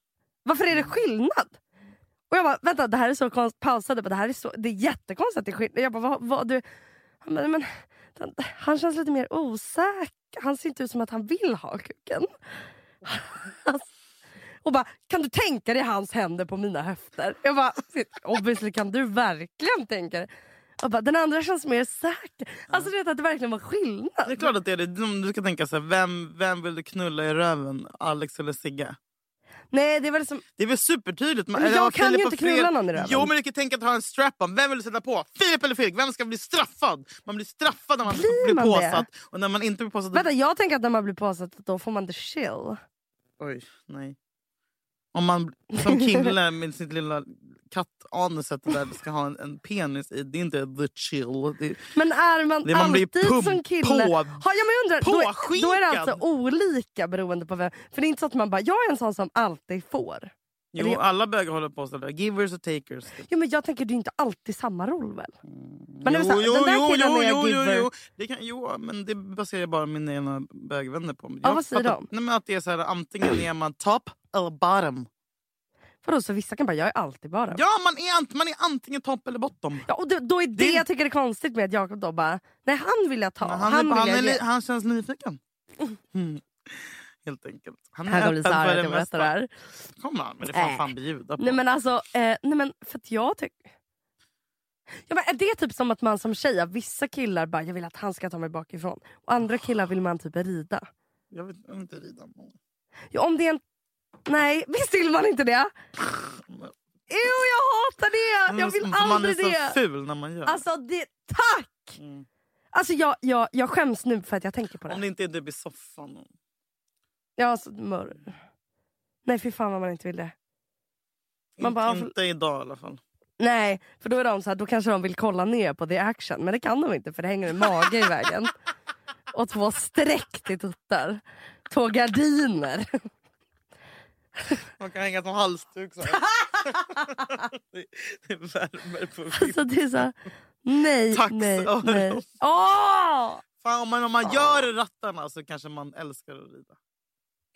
varför är det skillnad? Och jag bara, vänta det här är så konstigt. Pausade, bara, det här är, så, det är jättekonstigt att det är skillnad. Jag bara, vad, vad, du? Han bara, men, den- han känns lite mer osäker. Han ser inte ut som att han vill ha kuken. Och bara, kan du tänka dig hans händer på mina höfter? Jag bara, obviously kan du verkligen tänka dig. Och bara, den andra känns mer säker. Alltså du vet att det verkligen var skillnad. Det är klart att det är det. Du ska tänka så här, vem, vem vill du knulla i röven? Alex eller Sigge? Nej det är väl som, Det är väl supertydligt. Men jag kan ju Filip inte och Fredrik- knulla någon i röven. Jo men du kan tänka att ha en strap-on. Vem vill du sätta på? Filip eller Fredrik? Vem ska bli straffad? Man blir straffad när man Blir blir man påsatt. Och när man inte blir påsatt... vänta jag tänker att när man blir påsatt då får man the chill. Oj, nej. Om man som kille med sitt lilla kattanuset där ska ha en, en penis i, det är inte the chill. Det, Men är man, Det- man alltid pump- som kille... på- ha, ja, men jag undrar, då, är, då är det påskinkad. alltså olika beroende på vem. För det är inte så att man bara, jag är en sån som alltid får. jo, Eller- alla bögar håller på sådär. Givers och takers. Jo, men jag tänker det är inte alltid samma roll väl? Men jo, så jo, den där jo, killen jo, är jo, giver. jo, jo. Det kan, jo, men det baserar jag bara mina egna bögvänner på. Ja, Jag vad säger fattar- de? Nej, men att det är så här, antingen är man top eller bottom. Vadå, så vissa kan bara, jag är alltid bara. Ja, man är, ant- man är antingen top eller bottom. Ja, och då, då är det, Det- jag tycker är konstigt med att Jakob då bara, nej han vill jag ta, Men han, han, vill han, jag är, han känns nyfiken. Mm. Helt enkelt. Han är Här kommer Sara för att det jag berättar det här. Kom han, men det får han Äh. fan bjuda på. Nej men alltså, eh, nej men för att jag tycker... Ja, men är det typ som att man som tjej, vissa killar bara jag vill att han ska ta mig bakifrån. Och andra killar vill man typ rida. Jag vill jag vill inte rida. Ja, om det är en... Nej, visst vill man inte det? Jo jag hatar det! Jag vill För man är aldrig så det! ful när man gör Alltså det, tack! Mm. Alltså jag, jag, jag skäms nu för att jag tänker på Om det. det inte är typ i soffan. Ja, alltså, mör. Nej fy fan vad man inte vill det. Man Inte, bara- inte idag i alla fall. Nej, för då är de så här, då kanske de vill kolla ner på the action. Men det kan de inte för det hänger en mage i vägen. Och två streck till tuttar. Två gardiner. Man kan hänga som halsduk. Så det, det värmer på Alltså det är så nej, Tax, nej, nej. Åh! Fan, om man, om man gör rattarna så kanske man älskar att rida.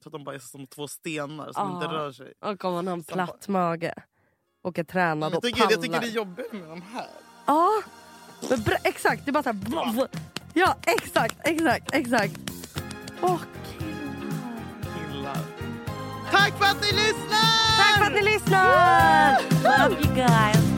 Så att de bara är som två stenar som Ah. inte rör sig. Och om man har en platt mage. Och är tränad Jag och tycker, pallar. jag tycker det är jobbigt med de här. Ja, bra, exakt. Det är bara så här. Ja, exakt, exakt, exakt. Åh. Tack för att ni lyssnar! Tack för att ni lyssnar! Love you guys.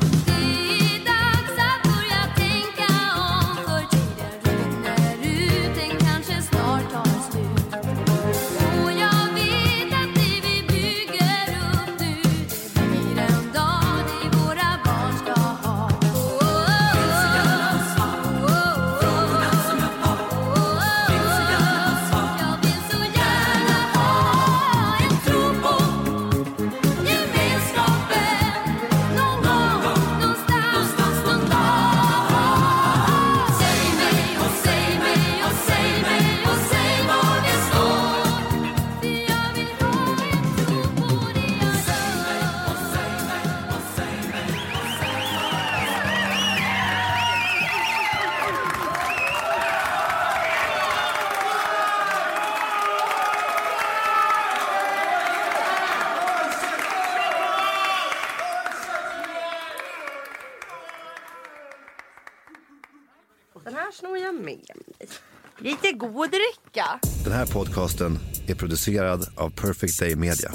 Lite god dricka. Den här podcasten är producerad av Perfect Day Media.